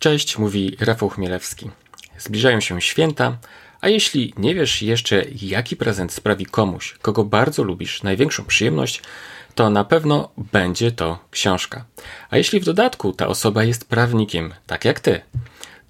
Cześć, mówi Rafał Chmielewski. Zbliżają się święta, a jeśli nie wiesz jeszcze, jaki prezent sprawi komuś, kogo bardzo lubisz, największą przyjemność, to na pewno będzie to książka. A jeśli w dodatku ta osoba jest prawnikiem, tak jak ty,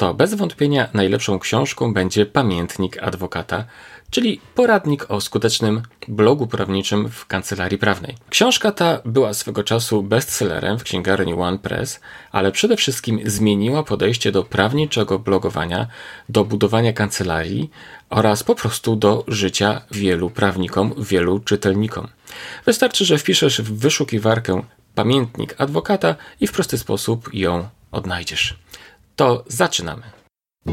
to bez wątpienia najlepszą książką będzie Pamiętnik Adwokata, czyli poradnik o skutecznym blogu prawniczym w kancelarii prawnej. Książka ta była swego czasu bestsellerem w księgarni One Press, ale przede wszystkim zmieniła podejście do prawniczego blogowania, do budowania kancelarii oraz po prostu do życia wielu prawnikom, wielu czytelnikom. Wystarczy, że wpiszesz w wyszukiwarkę pamiętnik adwokata i w prosty sposób ją odnajdziesz. To zaczynamy.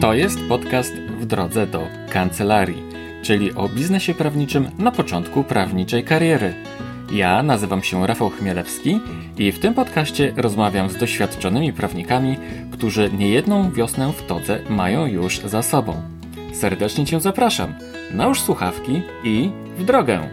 To jest podcast w drodze do kancelarii, czyli o biznesie prawniczym na początku prawniczej kariery. Ja nazywam się Rafał Chmielewski i w tym podcaście rozmawiam z doświadczonymi prawnikami, którzy niejedną wiosnę w todze mają już za sobą. Serdecznie Cię zapraszam. Nałóż słuchawki i w drogę!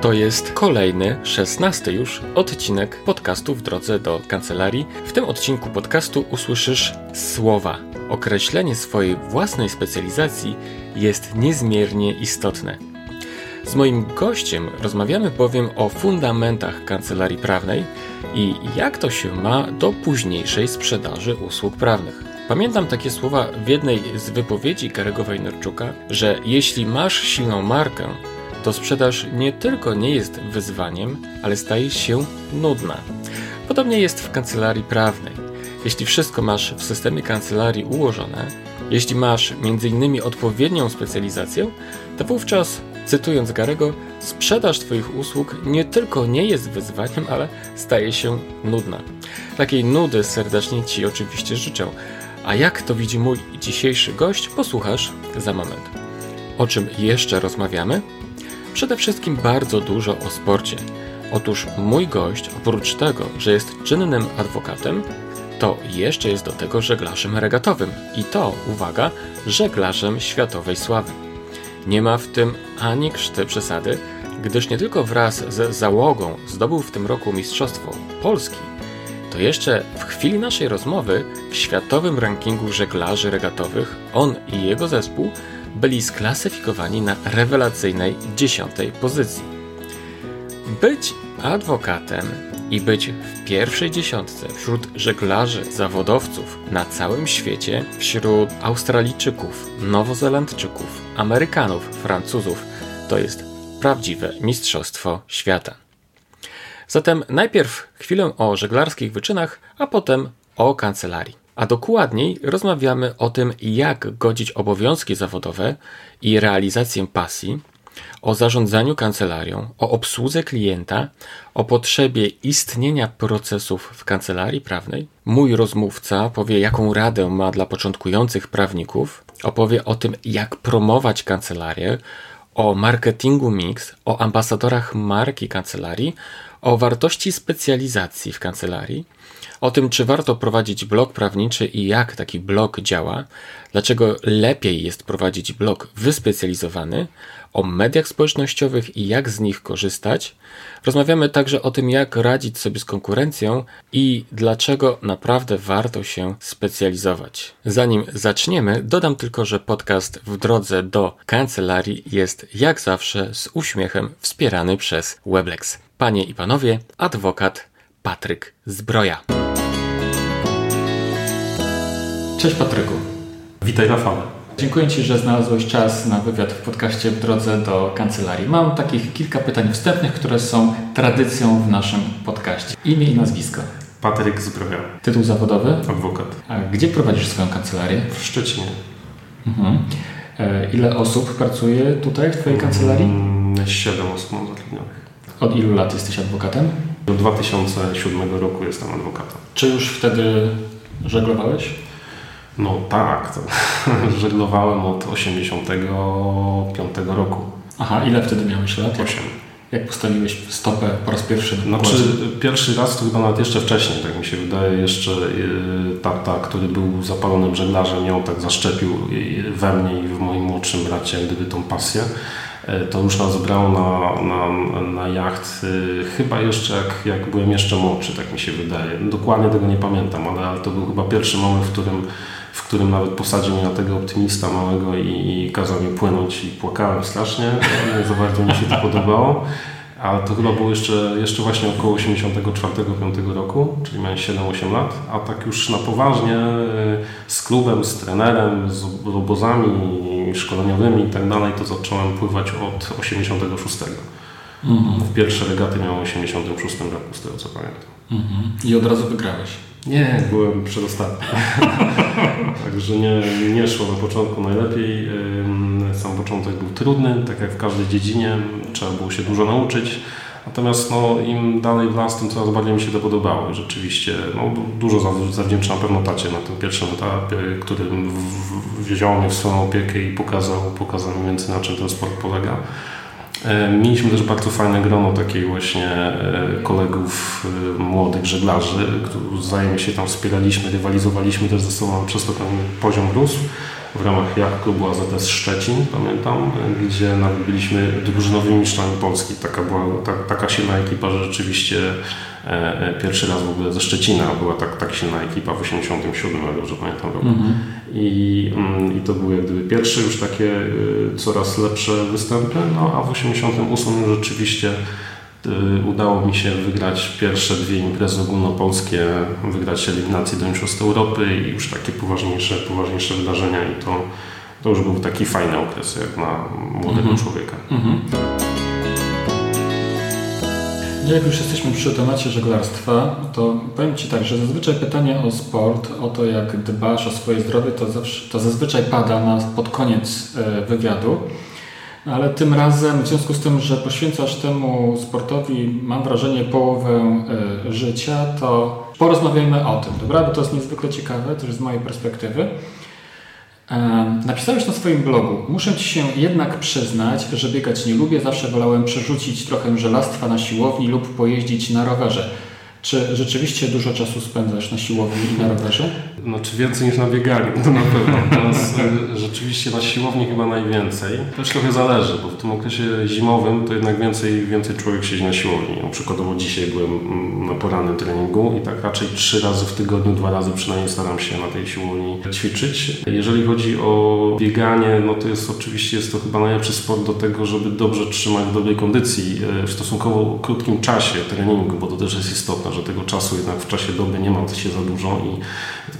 To jest kolejny, szesnasty już odcinek podcastu w drodze do kancelarii. W tym odcinku podcastu usłyszysz słowa. Określenie swojej własnej specjalizacji jest niezmiernie istotne. Z moim gościem rozmawiamy bowiem o fundamentach kancelarii prawnej i jak to się ma do późniejszej sprzedaży usług prawnych. Pamiętam takie słowa w jednej z wypowiedzi Karego Wejnerczuka, że jeśli masz silną markę, to sprzedaż nie tylko nie jest wyzwaniem, ale staje się nudna. Podobnie jest w kancelarii prawnej. Jeśli wszystko masz w systemie kancelarii ułożone, jeśli masz m.in. odpowiednią specjalizację, to wówczas, cytując Garego, sprzedaż Twoich usług nie tylko nie jest wyzwaniem, ale staje się nudna. Takiej nudy serdecznie Ci oczywiście życzę. A jak to widzi mój dzisiejszy gość, posłuchasz za moment. O czym jeszcze rozmawiamy? Przede wszystkim bardzo dużo o sporcie. Otóż mój gość, oprócz tego, że jest czynnym adwokatem, to jeszcze jest do tego żeglarzem regatowym. I to, uwaga, żeglarzem światowej sławy. Nie ma w tym ani krzty przesady, gdyż nie tylko wraz z załogą zdobył w tym roku Mistrzostwo Polski, to jeszcze w chwili naszej rozmowy w światowym rankingu żeglarzy regatowych on i jego zespół byli sklasyfikowani na rewelacyjnej dziesiątej pozycji. Być adwokatem i być w pierwszej dziesiątce wśród żeglarzy, zawodowców na całym świecie, wśród Australijczyków, Nowozelandczyków, Amerykanów, Francuzów, to jest prawdziwe mistrzostwo świata. Zatem najpierw chwilę o żeglarskich wyczynach, a potem o kancelarii. A dokładniej rozmawiamy o tym, jak godzić obowiązki zawodowe i realizację pasji, o zarządzaniu kancelarią, o obsłudze klienta, o potrzebie istnienia procesów w kancelarii prawnej. Mój rozmówca powie, jaką radę ma dla początkujących prawników, opowie o tym, jak promować kancelarię, o marketingu mix, o ambasadorach marki kancelarii, o wartości specjalizacji w kancelarii, o tym, czy warto prowadzić blog prawniczy i jak taki blog działa, dlaczego lepiej jest prowadzić blog wyspecjalizowany, o mediach społecznościowych i jak z nich korzystać. Rozmawiamy także o tym, jak radzić sobie z konkurencją i dlaczego naprawdę warto się specjalizować. Zanim zaczniemy, dodam tylko, że podcast w drodze do kancelarii jest jak zawsze z uśmiechem wspierany przez Weblex. Panie i panowie, adwokat Patryk Zbroja. Cześć Patryku. Witaj Rafał. Dziękuję Ci, że znalazłeś czas na wywiad w podcaście w drodze do kancelarii. Mam takich kilka pytań wstępnych, które są tradycją w naszym podcaście. Imię i nazwisko. Patryk Zbroja. Tytuł zawodowy? Adwokat. A gdzie prowadzisz swoją kancelarię? W Szczecinie. Mhm. E, ile osób pracuje tutaj w Twojej kancelarii? Mm, Siedem osób mam zatrudnionych. Od ilu lat jesteś adwokatem? Do 2007 roku jestem adwokatem. Czy już wtedy żeglowałeś? No tak, to żeglowałem od 85 roku. Aha, ile wtedy miałeś lat? 8. jak postawiłeś stopę po raz pierwszy na Znaczy, pierwszy raz to chyba nawet jeszcze wcześniej, tak mi się wydaje, jeszcze yy, tata, który był zapalonym żeglarzem, ją tak zaszczepił we mnie i w moim młodszym bracie, jak gdyby tą pasję. Yy, To już nas brał na, na, na jacht, yy, chyba jeszcze jak, jak byłem jeszcze młodszy, tak mi się wydaje. Dokładnie tego nie pamiętam, ale, ale to był chyba pierwszy moment, w którym, w którym nawet posadził mnie na tego optymista małego i, i kazał mi płynąć i płakałem strasznie. Nie za bardzo mi się to podobało. Ale to chyba było jeszcze, jeszcze właśnie około 84-5 roku, czyli miałem 7-8 lat, a tak już na poważnie y, z klubem, z trenerem, z obozami szkoleniowymi i tak dalej, to zacząłem pływać od 86. Mhm. W pierwsze regaty miałem w 86 roku, z tego co pamiętam. Mhm. I od razu wygrałeś. Nie, byłem przedostatni. Także nie, nie szło na początku najlepiej. Sam początek był trudny, tak jak w każdej dziedzinie. Trzeba było się dużo nauczyć. Natomiast no, im dalej w las, tym coraz bardziej mi się to podobało. Rzeczywiście no, dużo za- zawdzięczam na pewno tacie na tym pierwszym etapie, w- wziął mnie w swoją opiekę i pokazał, pokazał mniej więcej na czym ten sport polega. E, Mieliśmy też bardzo fajne grono takich właśnie e, kolegów e, młodych żeglarzy, którzy wzajemnie się tam wspieraliśmy, rywalizowaliśmy też ze sobą, przez to ten poziom rósł. W ramach jak klubu AZS Szczecin, pamiętam, gdzie nawet byliśmy drużynowymi mistrzami Polski. Taka była ta, taka silna ekipa, że rzeczywiście pierwszy raz w ogóle ze Szczecina była tak, tak silna ekipa w 87, jak dobrze pamiętam roku. Mhm. I, mm, I to były jak gdyby pierwsze już takie y, coraz lepsze występy, no a w 88 już rzeczywiście y, udało mi się wygrać pierwsze dwie imprezy ogólnopolskie, wygrać eliminację do Mistrzostw Europy i już takie poważniejsze, poważniejsze wydarzenia i to, to już był taki fajny okres jak na młodego Mhm. człowieka. Mhm. No jak już jesteśmy przy temacie żeglarstwa, to powiem Ci tak, że zazwyczaj pytanie o sport, o to jak dbasz o swoje zdrowie, to, zawsze, to zazwyczaj pada na, pod koniec e, wywiadu. Ale tym razem, w związku z tym, że poświęcasz temu sportowi, mam wrażenie, połowę e, życia, to porozmawiajmy o tym, dobra? Bo to jest niezwykle ciekawe, też z mojej perspektywy. Napisałeś na swoim blogu, muszę Ci się jednak przyznać, że biegać nie lubię, zawsze wolałem przerzucić trochę żelastwa na siłowni lub pojeździć na rowerze. Czy rzeczywiście dużo czasu spędzasz na siłowni i na rowerze? Znaczy więcej niż na bieganiu, to na pewno. Teraz y, rzeczywiście na siłowni chyba najwięcej. Też trochę zależy, bo w tym okresie zimowym to jednak więcej, więcej człowiek siedzi na siłowni. No, przykładowo dzisiaj byłem mm, na porannym treningu i tak raczej trzy razy w tygodniu, dwa razy przynajmniej staram się na tej siłowni ćwiczyć. Jeżeli chodzi o bieganie, no to jest oczywiście jest to chyba najlepszy sport do tego, żeby dobrze trzymać w dobrej kondycji y, w stosunkowo krótkim czasie treningu, bo to też jest istotne, że tego czasu jednak w czasie doby nie ma się za dużo i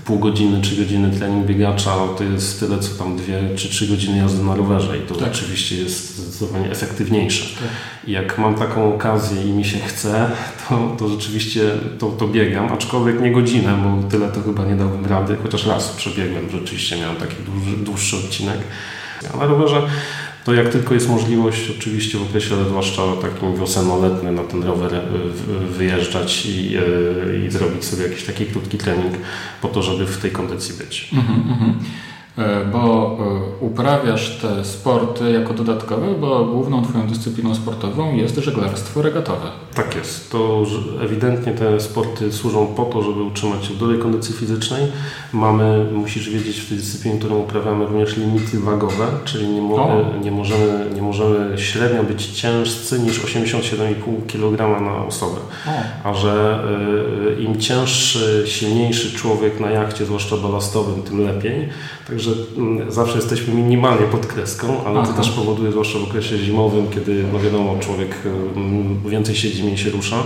pół godziny, trzy godziny trening biegacza no to jest tyle, co tam dwie czy trzy godziny jazdy na rowerze i to Tak. oczywiście jest zdecydowanie efektywniejsze. Tak. I jak mam taką okazję i mi się chce, to, to rzeczywiście to, to biegam, aczkolwiek nie godzinę, bo tyle to chyba nie dałbym rady, chociaż raz przebiegłem, rzeczywiście miałem taki dłuższy, dłuższy odcinek. A na rowerze to jak tylko jest możliwość, oczywiście w okresie, zwłaszcza takim wiosenno-letnim, na ten rower w- wyjeżdżać i, y, i zrobić sobie jakiś taki krótki trening po to, żeby w tej kondycji być. Mhm, mhm. E, Bo e, uprawiasz te sporty jako dodatkowe, bo główną Twoją dyscypliną sportową jest żeglarstwo regatowe. Tak jest. To ewidentnie te sporty służą po to, żeby utrzymać się w dobrej kondycji fizycznej. Mamy, musisz wiedzieć, w tej dyscyplinie, którą uprawiamy, również limity wagowe, czyli nie, mo- O. nie, możemy, nie możemy średnio być ciężcy niż 87,5 kg na osobę. A że y, im cięższy, silniejszy człowiek na jachcie, zwłaszcza balastowym, tym lepiej. Także mm, zawsze jesteśmy minimalnie pod kreską, ale Aha. to też powoduje, zwłaszcza w okresie zimowym, kiedy no wiadomo, człowiek mm, więcej siedzi, mniej się rusza,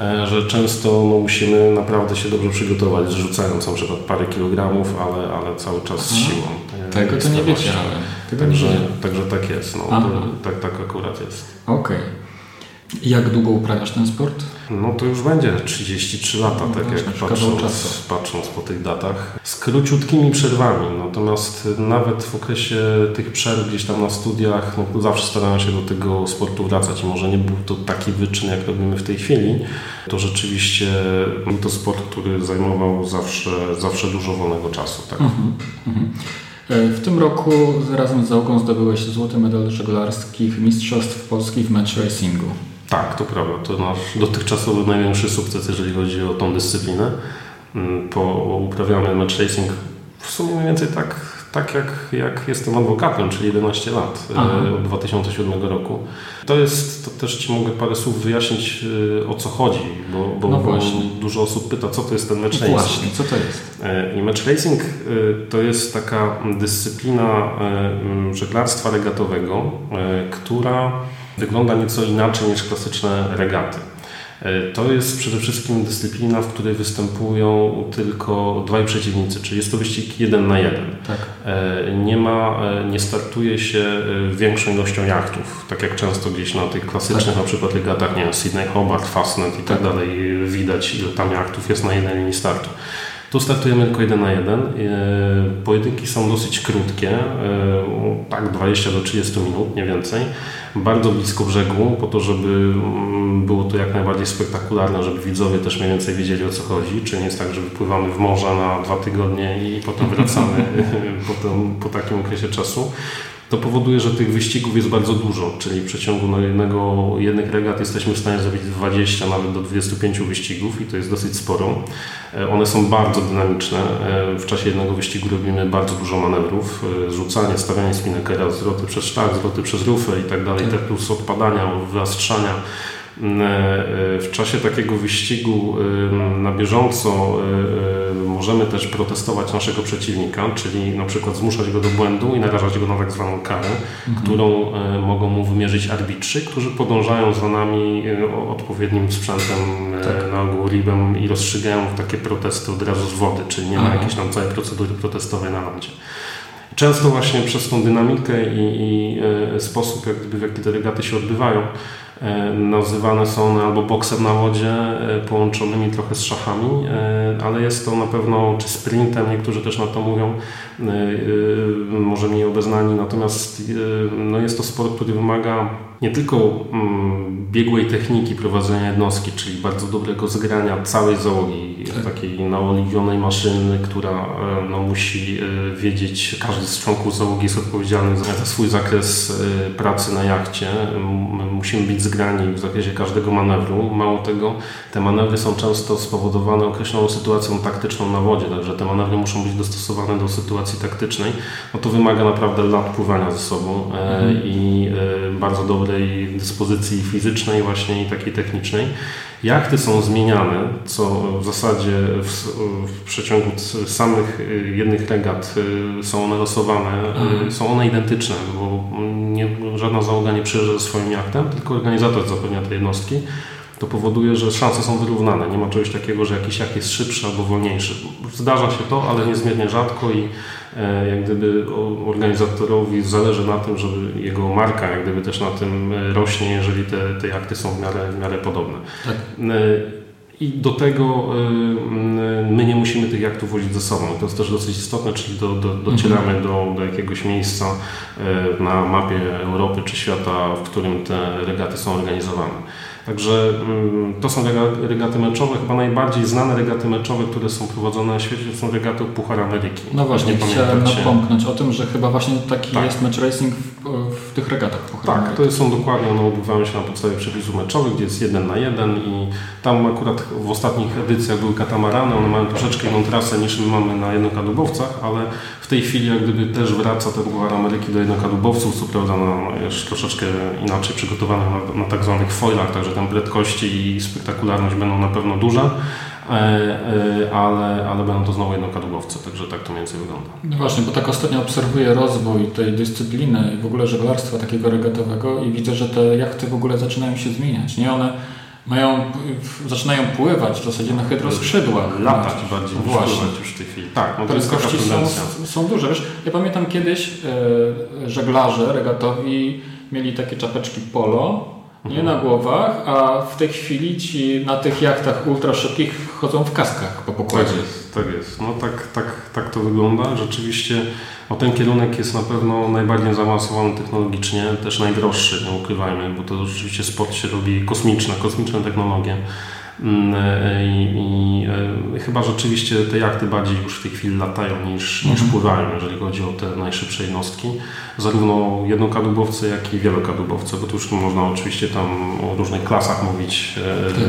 e, że często no, musimy naprawdę się dobrze przygotować, rzucając na przykład parę kilogramów, ale, ale cały czas z siłą. E, Tego to nie. Tego nie Także, także tak jest. No, to, tak, tak akurat jest. Okej. Jak długo uprawiasz ten sport? No to już będzie 33 lata, No tak jak patrząc, patrząc po tych datach. Z króciutkimi przerwami, natomiast nawet w okresie tych przerw gdzieś tam na studiach, no, zawsze starałem się do tego sportu wracać może nie był to taki wyczyn, jak robimy w tej chwili, to rzeczywiście był to sport, który zajmował zawsze, zawsze dużo wolnego czasu. Tak. Mhm, mhm. E, W tym roku razem z załogą zdobyłeś złoty medal żeglarskich Mistrzostw Polski w match racingu. Tak, to prawda. To nasz dotychczasowy największy sukces, jeżeli chodzi o tą dyscyplinę. Mm, po, uprawiamy match racing w sumie mniej więcej tak, tak jak, jak jestem adwokatem, czyli 11 lat, e, Aha. od 2007 roku. To jest, to też Ci mogę parę słów wyjaśnić e, o co chodzi, bo, bo, no bo dużo osób pyta, co to jest ten match racing. Właśnie, co to jest? E, I match racing to jest taka dyscyplina żeglarstwa regatowego, która wygląda nieco inaczej niż klasyczne regaty. E, to jest przede wszystkim dyscyplina, w której występują tylko dwaj przeciwnicy, czyli jest to wyścig jeden na jeden. Tak. E, nie ma, e, nie startuje się większą ilością jachtów, tak jak często gdzieś na tych klasycznych tak. na przykład regatach, nie wiem, Sydney Hobart, Fastnet i tak, tak dalej widać ile tam jachtów jest na jednej linii startu. Tu startujemy tylko jeden na jeden. Pojedynki są dosyć krótkie, tak 20 do 30 minut, nie więcej bardzo blisko brzegu, po to, żeby mm, było to jak najbardziej spektakularne, żeby widzowie też mniej więcej wiedzieli o co chodzi. Czy nie jest tak, że wypływamy w morze na dwa tygodnie i potem wracamy potem, po takim okresie czasu to powoduje, że tych wyścigów jest bardzo dużo, czyli w przeciągu no, jednego, jednych regat jesteśmy w stanie zrobić 20, nawet do 25 wyścigów i to jest dosyć sporo. E, one są bardzo dynamiczne. E, w czasie jednego wyścigu robimy bardzo dużo manewrów. E, zrzucanie, stawianie spinekera, zwroty przez sztak, zwroty przez rufę i tak dalej, te plus odpadania, wyastrzania. W czasie takiego wyścigu na bieżąco możemy też protestować naszego przeciwnika, czyli na przykład zmuszać go do błędu i narażać go na tak zwaną karę, mhm. którą mogą mu wymierzyć arbitrzy, którzy podążają za nami odpowiednim sprzętem, tak. na ogół ribem i rozstrzygają takie protesty od razu z wody, czyli nie ma jakiejś tam całej procedury protestowej na lądzie. Często właśnie przez tą dynamikę i, i sposób, jak gdyby, w jaki te regaty się odbywają, nazywane są one albo boksem na wodzie, e, połączonymi trochę z szachami, e, ale jest to na pewno, czy sprintem, niektórzy też na to mówią, może mniej obeznani, natomiast no jest to sport, który wymaga nie tylko mm, biegłej techniki prowadzenia jednostki, czyli bardzo dobrego zgrania całej załogi, tak. takiej naoliwionej maszyny, która no, musi wiedzieć, każdy z członków załogi jest odpowiedzialny za swój zakres pracy na jachcie. Musimy być zgrani w zakresie każdego manewru. Mało tego, te manewry są często spowodowane określoną sytuacją taktyczną na wodzie, także te manewry muszą być dostosowane do sytuacji taktycznej. No to wymaga naprawdę lat pływania ze sobą e, mhm. i e, bardzo dobrej dyspozycji fizycznej właśnie i takiej technicznej. Jachty są zmieniane, co w zasadzie w, w przeciągu samych y, jednych regat y, są one losowane, y, mhm. są one identyczne, bo nie, żadna załoga nie przyjeżdża ze swoim jachtem, tylko organizator zapewnia te jednostki. To powoduje, że szanse są wyrównane. Nie ma czegoś takiego, że jakiś jacht jest szybszy albo wolniejszy. Zdarza się to, ale niezmiernie rzadko i jak gdyby organizatorowi zależy na tym, żeby jego marka jak gdyby też na tym e, rośnie, jeżeli te, te akty są w miarę, w miarę podobne. Tak. E, I do tego my nie musimy tych jaktów wozić ze sobą. To jest też dosyć istotne, czyli do, do, docieramy mhm. do, do jakiegoś miejsca na mapie Europy czy świata, w którym te regaty są organizowane. Także mm, to są regaty meczowe. Chyba najbardziej znane regaty meczowe, które są prowadzone na świecie, to są regaty Puchar Ameryki. No właśnie, chciałem napomknąć o tym, że chyba właśnie taki tak. jest match racing w, w tych regatach Puchar Tak, Ameryki. to są dokładnie, one odbywają się na podstawie przepisów meczowych, gdzie jest jeden na jeden i tam akurat w ostatnich edycjach były katamarany, one mają troszeczkę inną trasę niż my mamy na jednokadłubowcach, ale tej chwili jak gdyby też wraca ten Puchar Ameryki do jednokadłubowców, co prawda na już troszeczkę inaczej przygotowanych na, na tak zwanych foilach, także tam prędkości i spektakularność będą na pewno duże, e, e, ale, ale będą to znowu jednokadłubowce, także tak to mniej więcej wygląda. No właśnie, bo tak ostatnio obserwuję rozwój tej dyscypliny i w ogóle żeglarstwa takiego regatowego i widzę, że te jachty w ogóle zaczynają się zmieniać, nie? One mają, zaczynają pływać w zasadzie na hydroskrzydłach. Latać bardziej niż pływać już w tej chwili. Tak, jest taka są, są duże. Wiesz, ja pamiętam kiedyś e, żeglarze regatowi mieli takie czapeczki polo, nie na głowach, a w tej chwili ci na tych jachtach ultra szybkich chodzą w kaskach po pokładzie. Tak jest, tak jest. No tak, tak, tak to wygląda. Rzeczywiście no ten kierunek jest na pewno najbardziej zaawansowany technologicznie, też najdroższy, nie ukrywajmy, bo to rzeczywiście sport się robi kosmiczne, kosmiczne technologie. Mm, e, I, i e, chyba rzeczywiście te jachty bardziej już w tej chwili latają niż, niż mhm. pływają, jeżeli chodzi o te najszybsze jednostki. Zarówno jednokadłubowce, jak i wielokadłubowce, bo tu już można oczywiście tam o różnych klasach mówić. Tak.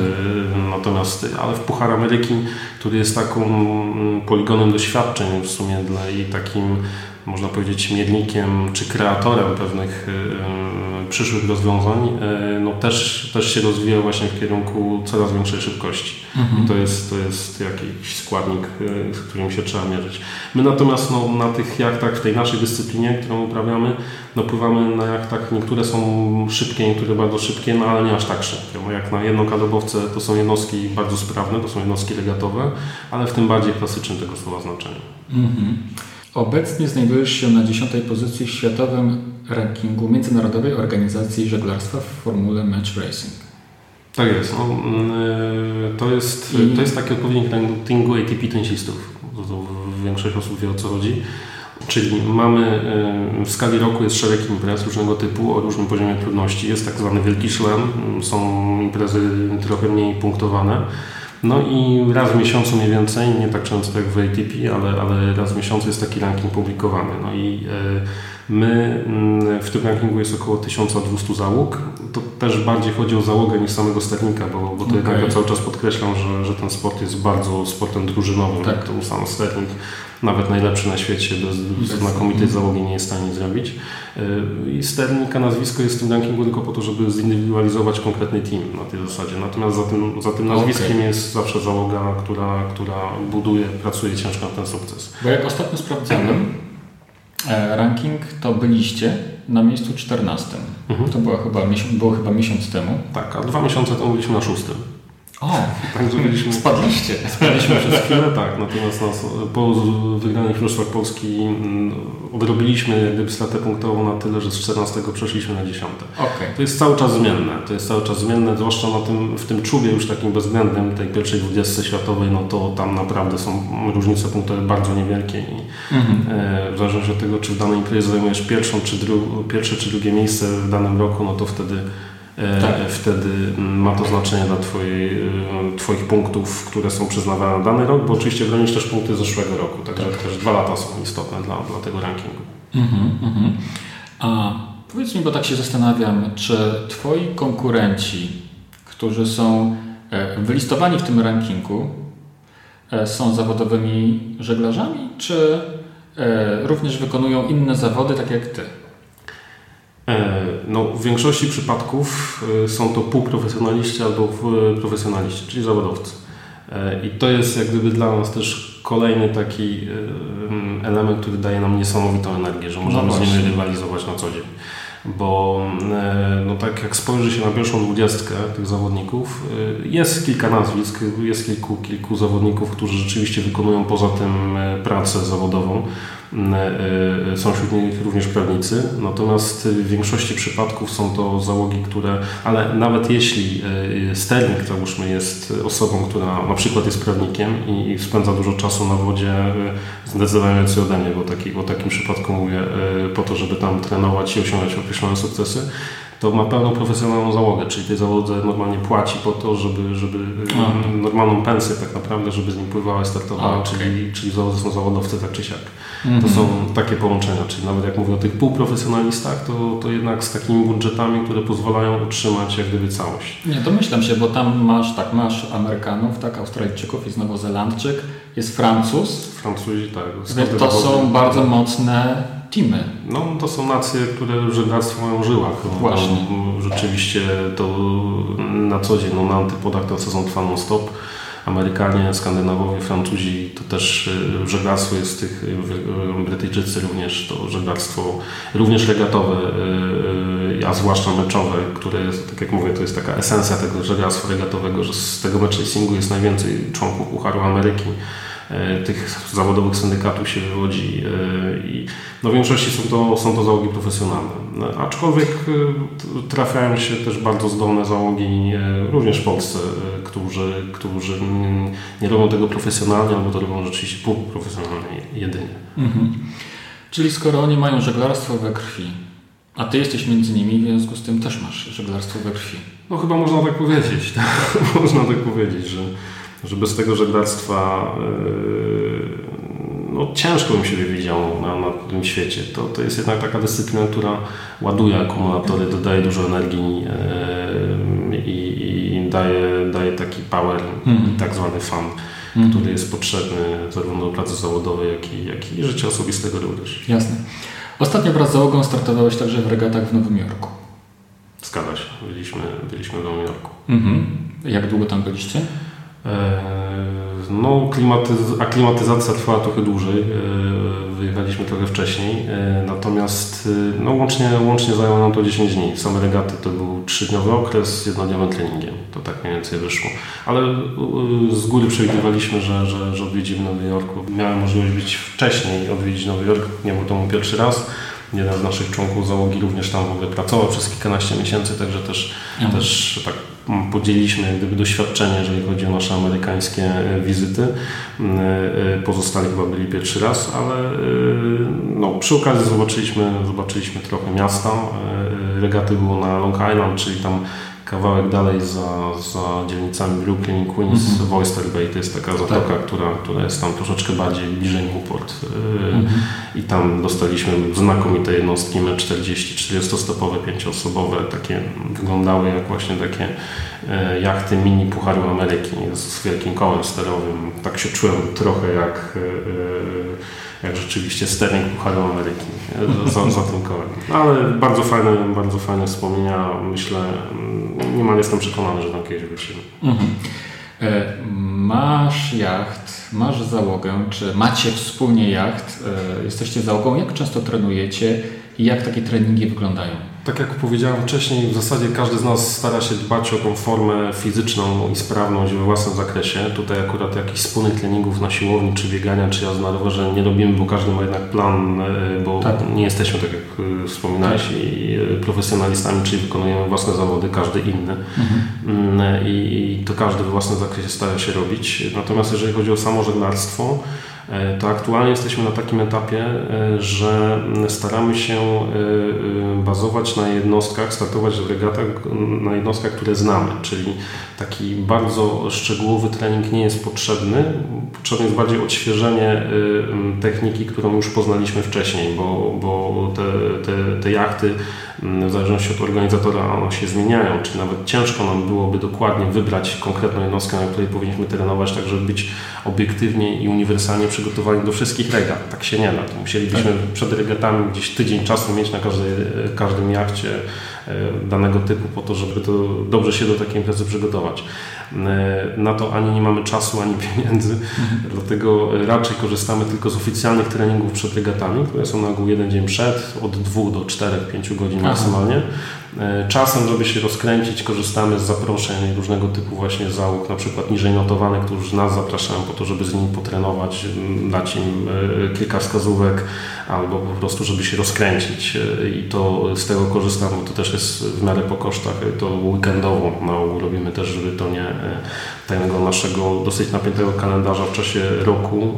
Natomiast, ale w Puchar Ameryki, który jest taką mm, poligonem doświadczeń w sumie dla i takim można powiedzieć, miernikiem czy kreatorem pewnych y, przyszłych rozwiązań, y, no też, też się rozwija właśnie w kierunku coraz większej szybkości. Mhm. I to jest, to jest jakiś składnik, y, z którym się trzeba mierzyć. My natomiast no, na tych jachtach, w tej naszej dyscyplinie, którą uprawiamy, no, pływamy na jachtach, niektóre są szybkie, niektóre bardzo szybkie, no ale nie aż tak szybkie. No, jak na jedną kadłubowce to są jednostki bardzo sprawne, to są jednostki regatowe, ale w tym bardziej klasycznym tego słowa znaczeniu. Mhm. Obecnie znajdujesz się na dziesiątej pozycji w światowym rankingu Międzynarodowej Organizacji Żeglarstwa w formule Match Racing. Tak jest. No, mm, to, jest I... to jest taki odpowiednik rankingu ATP tenisistów. Większość osób wie o co chodzi. Czyli mamy y, w skali roku jest szereg imprez różnego typu o różnym poziomie trudności. Jest tak zwany wielki szlem, są imprezy trochę mniej punktowane. No i raz w miesiącu mniej więcej, nie tak często jak w ATP, ale, ale raz w miesiącu jest taki ranking publikowany. No i e, my mm, w tym rankingu jest około 1200 załóg. To też bardziej chodzi o załogę niż samego sternika, bo, bo to okay. jednak ja cały czas podkreślam, że, że ten sport jest bardzo sportem drużynowym. Tak. To sam sternik nawet najlepszy na świecie bez, znakomitej załogi nie jest w stanie zrobić. Y, I sternika nazwisko jest w tym rankingu tylko po to, żeby zindywidualizować konkretny team na tej zasadzie. Natomiast za tym, za tym nazwiskiem okay. jest zawsze załoga, która, która buduje, pracuje ciężko na ten sukces. Bo jak ostatnio sprawdzałem ranking, to byliście na miejscu 14. Mhm. To było chyba, było chyba miesiąc temu. Tak, a dwa miesiące temu byliśmy na szóstym. O, tak zrobiliśmy. Spadliście. Spadliśmy przez chwilę, tak. Natomiast nas, po wygranych Mistrzostwach Polski mm, odrobiliśmy gdyby stratę punktową na tyle, że z 14 przeszliśmy na 10. Okay. To jest cały czas zmienne. To jest cały czas zmienne, zwłaszcza na tym, w tym czubie już takim bezwzględnym tej pierwszej 20 światowej, no to tam naprawdę są różnice punktowe bardzo niewielkie i mhm. e, w zależności od tego, czy w danej imprezie zajmujesz pierwszą, czy dru- pierwsze czy drugie miejsce w danym roku, no to wtedy tak. Wtedy ma to znaczenie dla twojej, e, Twoich punktów, które są przyznawane na dany rok, bo oczywiście bronisz też punkty z zeszłego roku, także tak. też dwa lata są istotne dla, dla tego rankingu. Mhm, mhm. A powiedz mi, bo tak się zastanawiam, czy Twoi konkurenci, którzy są e, wylistowani w tym rankingu, są zawodowymi żeglarzami, czy również wykonują inne zawody, tak jak Ty? E, no, w większości przypadków e, są to półprofesjonaliści albo profesjonaliści, czyli zawodowcy. E, I to jest jak gdyby dla nas też kolejny taki element, który daje nam niesamowitą energię, że możemy no z nimi rywalizować na co dzień. Bo no tak jak spojrzy się na pierwszą dwudziestkę tych zawodników, jest kilka nazwisk, jest kilku, kilku zawodników, którzy rzeczywiście wykonują poza tym pracę zawodową. E, e, są wśród nich również prawnicy, natomiast w większości przypadków są to załogi, które, ale nawet jeśli e, sternik, załóżmy, jest osobą, która na przykład jest prawnikiem i spędza dużo czasu na wodzie, zdecydowanie więcej ode mnie, bo, taki, bo takim przypadku mówię, po to, żeby tam trenować i osiągać określone sukcesy, to ma pełną profesjonalną załogę, czyli tej załodze normalnie płaci po to, żeby, żeby normalną pensję tak naprawdę, żeby z nim pływała i startowała, okay. czyli, czyli załodze są zawodowcy tak czy siak. Mm -hmm. To są takie połączenia, czyli nawet jak mówię o tych półprofesjonalistach, to, to jednak z takimi budżetami, które pozwalają utrzymać jak gdyby całość. Nie, domyślam się, bo tam masz, tak, masz Amerykanów, tak, Australijczyków, jest Nowozelandczyk, jest Francuz. Francuzi, tak. Więc to są bardzo mocne teamy. No, to są nacje, które żeglarstwo mają żyłach. No, Właśnie. rzeczywiście to na co dzień, no, na antypodach ten sezon trwa non-stop. Amerykanie, Skandynawowie, Francuzi, to też y, żeglarstwo jest tych, y, Brytyjczycy również, to żeglarstwo również regatowe, y, a zwłaszcza meczowe, które jest, tak jak mówię, to jest taka esencja tego żeglarstwa regatowego, że z tego match racingu jest najwięcej członków Pucharu Ameryki. E, tych zawodowych syndykatów się wywodzi e, i no w większości są to, są to załogi profesjonalne. No, aczkolwiek e, trafiają się też bardzo zdolne załogi również w Polsce, którzy, którzy nie robią tego profesjonalnie, albo to robią rzeczywiście półprofesjonalnie jedynie. Mhm. Czyli skoro oni mają żeglarstwo we krwi, A ty jesteś między nimi, w związku z tym też masz żeglarstwo we krwi. No chyba można tak powiedzieć. można tak powiedzieć, że, że bez tego żeglarstwa yy, no, ciężko bym się widział na, na tym świecie. To, to jest jednak taka dyscyplina, która ładuje akumulatory, dodaje dużo energii yy, i, i daje, daje taki power, mhm. tak zwany fan mhm. który jest potrzebny zarówno do pracy zawodowej, jak i, jak i życia osobistego również. Jasne. Ostatnio wraz z załogą startowałeś także w regatach w Nowym Jorku. Zgadza się. Byliśmy, byliśmy w Nowym Jorku. Mhm. Jak długo tam byliście? Eee, no, klimatyz- aklimatyzacja trwała trochę dłużej. Eee, wyjechaliśmy trochę wcześniej. Eee, natomiast no, łącznie, łącznie zajęło nam to 10 dni. Same regaty to był 3-dniowy okres z jednodniowym treningiem. To tak mniej więcej wyszło. Ale z góry przewidywaliśmy, że, że, że odwiedzimy Nowy Jork. Miałem możliwość być wcześniej, odwiedzić Nowy Jork. Nie był to mój pierwszy raz. Jeden z naszych członków załogi również tam w ogóle pracował przez kilkanaście miesięcy, także też, mhm. też tak podzieliliśmy jak gdyby doświadczenie, jeżeli chodzi o nasze amerykańskie e, wizyty. Mm, e, pozostali chyba byli pierwszy raz, ale e, no, przy okazji zobaczyliśmy, zobaczyliśmy trochę miasta. Regaty było na Long Island, czyli tam kawałek dalej za, za dzielnicami Brooklyn i Queens, mm -hmm. Oyster Bay to jest taka zatoka, tak. która, która jest tam troszeczkę bardziej bliżej Newport mm -hmm. i tam dostaliśmy znakomite jednostki M40, 40-stopowe, 5-osobowe, takie wyglądały jak właśnie takie e, jachty mini Pucharu Ameryki z wielkim kołem sterowym. Tak się czułem trochę jak e, jak rzeczywiście sterling Pucharu Ameryki za, za tym kołem. Ale bardzo fajne, bardzo fajne wspomnienia. Myślę, mm, niemal jestem przekonany, że tam kiedyś wrócimy. Mhm. E, masz jacht, masz załogę, czy macie wspólnie jacht, e, jesteście załogą. Jak często trenujecie i jak takie treningi wyglądają? Tak jak powiedziałem wcześniej, w zasadzie każdy z nas stara się dbać o tą formę fizyczną i sprawność we własnym zakresie. Tutaj akurat jakichś wspólnych treningów na siłowni, czy biegania, czy jazdy na rowerze nie robimy, bo każdy ma jednak plan, e, bo tak. nie jesteśmy, tak jak e, wspominałeś, tak. E, profesjonalistami, czyli wykonujemy własne zawody, każdy inny. Mhm. Mm, I, I to każdy we własnym zakresie stara się robić. Natomiast jeżeli chodzi o samo żeglarstwo, to aktualnie jesteśmy na takim etapie, e, że staramy się e, bazować na jednostkach, startować w regatach na jednostkach, które znamy, czyli taki bardzo szczegółowy trening nie jest potrzebny. Potrzebne jest bardziej odświeżenie techniki, którą już poznaliśmy wcześniej, bo, bo te, te, te jachty w zależności od organizatora one się zmieniają, czy nawet ciężko nam byłoby dokładnie wybrać konkretną jednostkę, na której powinniśmy trenować, tak żeby być obiektywnie i uniwersalnie przygotowani do wszystkich regat. Tak się nie da. To musielibyśmy tak. przed regatami gdzieś tydzień czasu mieć na każdej, każdym jachcie danego typu po to, żeby to dobrze się do takiej imprezy przygotować. E, na to ani nie mamy czasu, ani pieniędzy, mhm. dlatego raczej korzystamy tylko z oficjalnych treningów przed regatami, które są na ogół jeden dzień przed, od 2 do 4-5 godzin maksymalnie. E, czasem, żeby się rozkręcić, korzystamy z zaproszeń różnego typu właśnie załóg, na przykład niżej notowanych, którzy nas zapraszają po to, żeby z nimi potrenować, dać im e, kilka wskazówek, albo po prostu, żeby się rozkręcić. I to z tego korzystamy, bo to też jest w miarę po kosztach, to weekendowo na ogół robimy też, żeby to nie tego naszego dosyć napiętego kalendarza w czasie roku,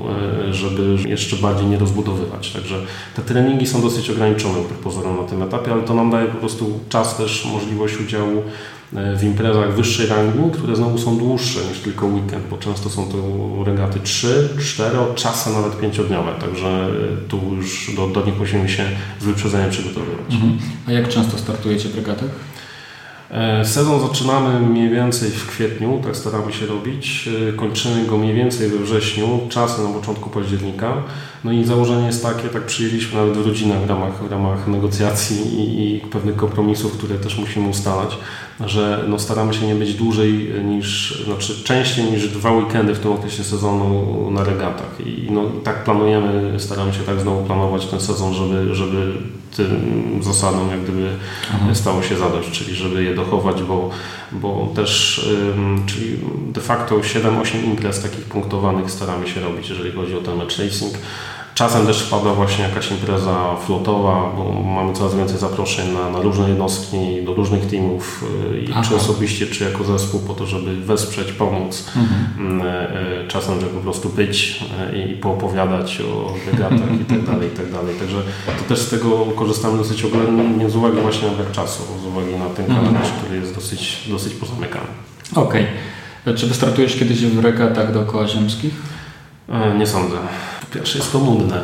e, żeby jeszcze bardziej nie rozbudowywać. Także te treningi są dosyć ograniczone pozorom na tym etapie, ale to nam daje po prostu czas też, możliwość udziału e, w imprezach wyższej rangi, które znowu są dłuższe niż tylko weekend, bo często są to regaty 3, 4, czasem nawet 5-dniowe, także e, tu już do, do nich musimy się z wyprzedzeniem przygotowywać. Mhm. A jak często startujecie w regatach? E, sezon zaczynamy mniej więcej w kwietniu, tak staramy się robić. E, kończymy go mniej więcej we wrześniu, czasem na początku października. No i założenie jest takie, tak przyjęliśmy nawet w rodzinach w ramach, w ramach negocjacji i, i pewnych kompromisów, które też musimy ustalać, że no staramy się nie być dłużej niż, znaczy częściej niż dwa weekendy w tym okresie sezonu na regatach. I no tak planujemy, staramy się tak znowu planować ten sezon, żeby, żeby tym zasadom jak gdyby mhm. stało się zadość, czyli żeby je dochować, bo, bo też, czyli de facto 7-8 imprez takich punktowanych staramy się robić, jeżeli chodzi o ten match racing. Czasem też wpada właśnie jakaś impreza flotowa, bo mamy coraz więcej zaproszeń na, na różne jednostki, do różnych teamów, y, czy osobiście, czy jako zespół, po to, żeby wesprzeć, pomóc. Mhm. Y, y, czasem, żeby po prostu być i poopowiadać o regatach i tak dalej, i tak dalej. Także to też z tego korzystamy dosyć oględnie z uwagi właśnie na brak czasu, z uwagi na ten kalendarz, mhm. który jest dosyć, dosyć pozamykany. Okej. Okay. Czy wystartujesz kiedyś w regatach dookoła ziemskich? E, nie sądzę. Pierwsze jest to nudne.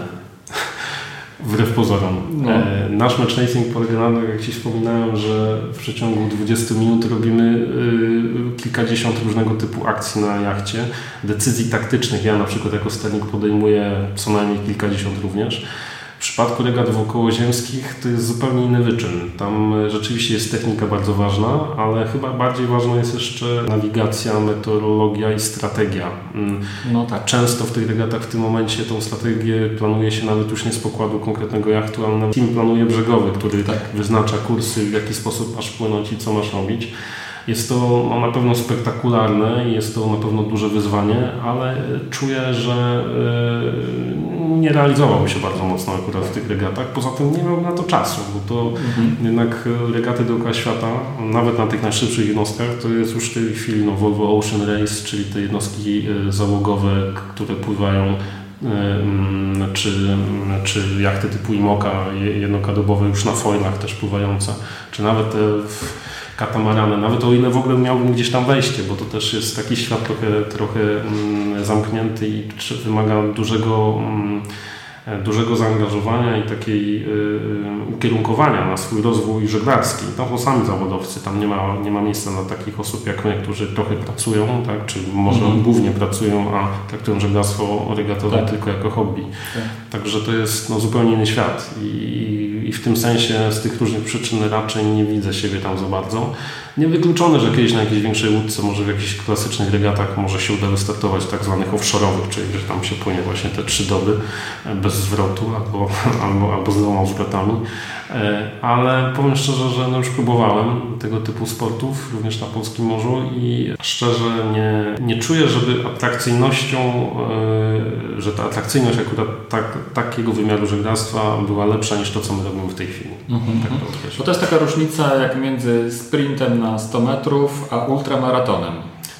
Wbrew pozorom. No. E, nasz matchmaking polega na tym, jak Ci wspominałem, że w przeciągu 20 minut robimy e, kilkadziesiąt różnego typu akcji na jachcie, decyzji taktycznych. Ja na przykład jako sternik podejmuję co najmniej kilkadziesiąt również. W przypadku regat wokołoziemskich to jest zupełnie inny wyczyn. Tam e, rzeczywiście jest technika bardzo ważna, ale chyba bardziej ważna jest jeszcze nawigacja, meteorologia i strategia. Mm. No tak. Często w tych regatach w tym momencie tą strategię planuje się nawet już nie z pokładu konkretnego jachtu, ale nawet team planuje brzegowy, który tak. wyznacza kursy, w jaki sposób masz płynąć i co masz robić. Jest to na pewno spektakularne i jest to na pewno duże wyzwanie, ale czuję, że yy, nie realizowałbym się bardzo mocno akurat w tych regatach. Poza tym nie miałbym na to czasu, bo to mhm. jednak regaty dookoła świata, nawet na tych najszybszych jednostkach, to jest już w tej chwili no, Volvo Ocean Race, czyli te jednostki y, załogowe, które pływają czy, czy jachty typu Imoka jednokadobowe już na foilach też pływające, czy nawet te w, katamarany, nawet o ile w ogóle miałbym gdzieś tam wejście, bo to też jest taki świat trochę, trochę mm, zamknięty i wymaga dużego mm, dużego zaangażowania i takiej y, ukierunkowania na swój rozwój żeglarski. Tam są sami zawodowcy, tam nie ma, nie ma miejsca na takich osób jak my, którzy trochę pracują, tak, czy może mm. głównie pracują, a traktują żeglarstwo regatowe tak. tylko jako hobby. Tak. Także to jest no, zupełnie inny świat I, i w tym sensie z tych różnych przyczyn raczej nie widzę siebie tam za bardzo. Niewykluczone, że kiedyś na jakiejś większej łódce, może w jakichś klasycznych regatach może się uda wystartować tak zwanych offshore'owych, czyli że tam się płynie właśnie te trzy doby bez zwrotu albo, albo, albo z dwoma zwrotami. E, ale powiem szczerze, że no już próbowałem tego typu sportów, również na Polskim Morzu i szczerze nie, nie czuję, żeby atrakcyjnością, e, że ta atrakcyjność akurat tak, takiego wymiaru żeglarstwa była lepsza niż to, co my robimy w tej chwili. Mhm. Tak to Bo to jest taka różnica jak między sprintem na 100 metrów, a ultramaratonem.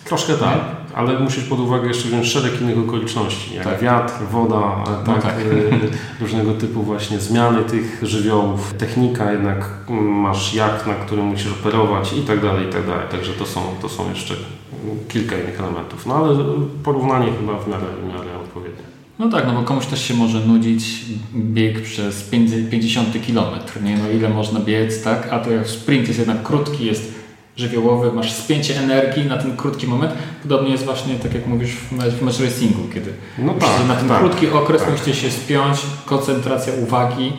Troszkę tak ale musisz pod uwagę jeszcze wziąć szereg innych okoliczności, jak tak. wiatr, woda, no tak, tak. Y, różnego typu właśnie zmiany tych żywiołów, technika jednak mm, masz jak, na którym musisz operować i tak dalej, i tak dalej. Także to są, to są jeszcze kilka innych elementów. No ale porównanie chyba w miarę, w miarę odpowiednie. No tak, no bo komuś też się może nudzić bieg przez 50 km, nie? No ile można biec, tak? A to jak sprint jest jednak krótki, jest żywiołowy, masz spięcie energii na ten krótki moment. Podobnie jest właśnie, tak jak mówisz, w match racingu, kiedy no tak, na ten tak, krótki okres tak. musicie się spiąć, koncentracja uwagi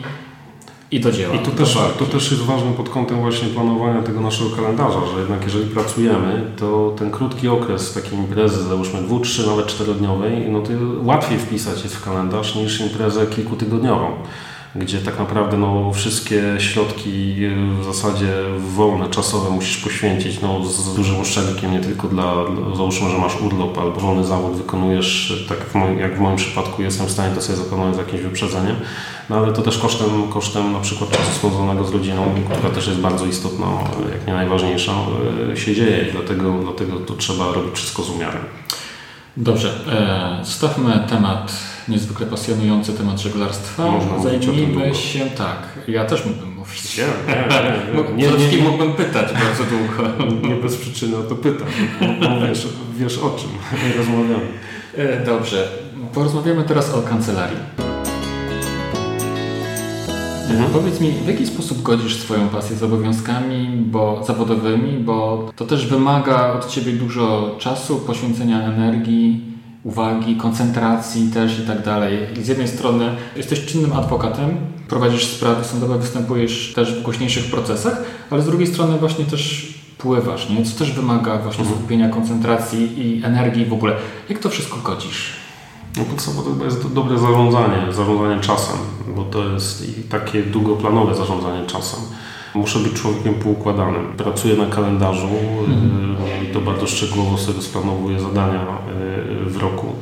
i to działa. I tu też, to też jest ważne pod kątem właśnie planowania tego naszego kalendarza, że jednak jeżeli pracujemy, to ten krótki okres takiej imprezy, załóżmy dwu, trzy, nawet czterodniowej, no to łatwiej wpisać jest w kalendarz niż imprezę kilkutygodniową gdzie tak naprawdę no, wszystkie środki w zasadzie wolne, czasowe musisz poświęcić no, z dużym uszczelnikiem, nie tylko dla, załóżmy, że masz urlop albo wolny zawód wykonujesz, tak jak w, moim, jak w moim przypadku jestem w stanie to sobie zaplanować z jakimś wyprzedzeniem, no ale to też kosztem, kosztem na przykład czasu spędzonego z rodziną, która też jest bardzo istotna, jak nie najważniejsza, e, się dzieje i dlatego, dlatego to trzeba robić wszystko z umiarem. Dobrze, e, stawmy temat niezwykle pasjonujący temat żeglarstwa. Można Zajmijmy się, tak, ja też mógłbym mówić. Nie, nie, nie, nie, nie, mógłbym pytać bardzo długo. Nie bez przyczyny o to pytam, bo wiesz, wiesz o czym rozmawiamy. E, dobrze, porozmawiamy teraz o kancelarii. Mhm. Powiedz mi, w jaki sposób godzisz swoją pasję z obowiązkami bo, zawodowymi, bo to też wymaga od Ciebie dużo czasu, poświęcenia energii, uwagi, koncentracji też i tak dalej. Z jednej strony jesteś czynnym adwokatem, prowadzisz sprawy sądowe, występujesz też w głośniejszych procesach, ale z drugiej strony właśnie też pływasz, nie? co też wymaga właśnie mhm. skupienia, koncentracji i energii w ogóle. Jak to wszystko godzisz? No podstawowe jest dobre zarządzanie, zarządzanie czasem, bo to jest i takie długoplanowe zarządzanie czasem. Muszę być człowiekiem poukładanym. Pracuję na kalendarzu mhm. i to bardzo szczegółowo sobie splanowuję zadania w roku.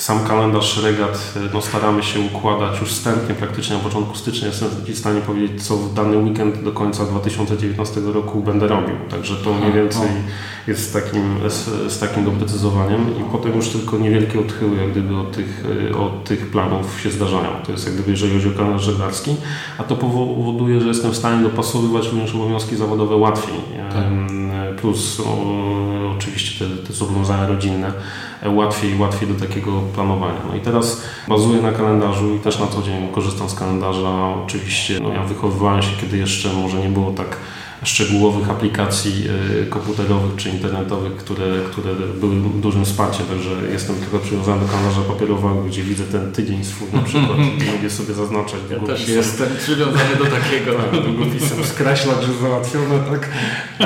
Sam kalendarz regat no, staramy się układać już wstępnie, praktycznie na początku stycznia. Jestem w stanie powiedzieć, co w dany weekend do końca 2019 roku będę robił. Także to mniej więcej jest z takim, z, z takim doprecyzowaniem i potem już tylko niewielkie odchyły jak gdyby od tych, od tych planów się zdarzają. To jest jak gdyby, jeżeli chodzi o kalendarz żeglarski, a to powoduje, że jestem w stanie dopasowywać również obowiązki zawodowe łatwiej. Tak. Plus oczywiście te, te zobowiązania rodzinne łatwiej, łatwiej do takiego planowania. No i teraz bazuję na kalendarzu i też na co dzień korzystam z kalendarza. Oczywiście no ja wychowywałem się, kiedy jeszcze może nie było tak szczegółowych aplikacji e, komputerowych czy internetowych, które, które były dużym wsparciem, także jestem trochę przywiązany do kalendarza papierowego, gdzie widzę ten tydzień swój na przykład i mogę sobie zaznaczać Ja też jestem przywiązany do takiego. tak, długopisem skreślać, że załatwione, tak?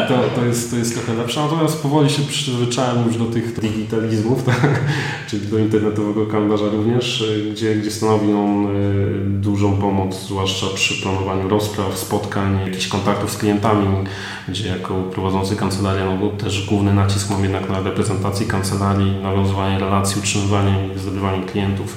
To, to, jest, to jest trochę lepsze, natomiast powoli się przyzwyczaiłem już do tych digitalizmów, tak? czyli do internetowego kalendarza również, e, gdzie, gdzie stanowi on e, dużą pomoc, zwłaszcza przy planowaniu rozpraw, spotkań, jakichś kontaktów z klientami, gdzie jako prowadzący kancelarię no, też główny nacisk mam jednak na reprezentacji kancelarii, nawiązywanie relacji, utrzymywanie i zdobywanie klientów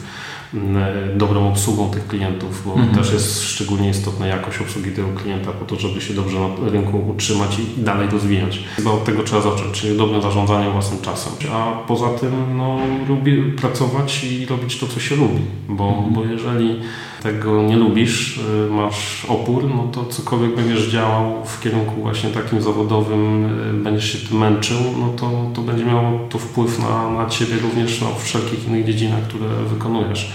dobrą obsługą tych klientów, bo mhm. też jest szczególnie istotna jakość obsługi tego klienta po to, żeby się dobrze na rynku utrzymać i dalej rozwijać. Chyba od tego trzeba zacząć, czyli dobrym zarządzaniem własnym czasem. A poza tym no, lubię pracować i robić to, co się lubi, bo, mhm. bo jeżeli tego nie lubisz, y, masz opór, no to cokolwiek będziesz działał w kierunku właśnie takim zawodowym, y, będziesz się tym męczył, no to, to będzie miało to wpływ na, na Ciebie również w wszelkich innych dziedzinach, które wykonujesz.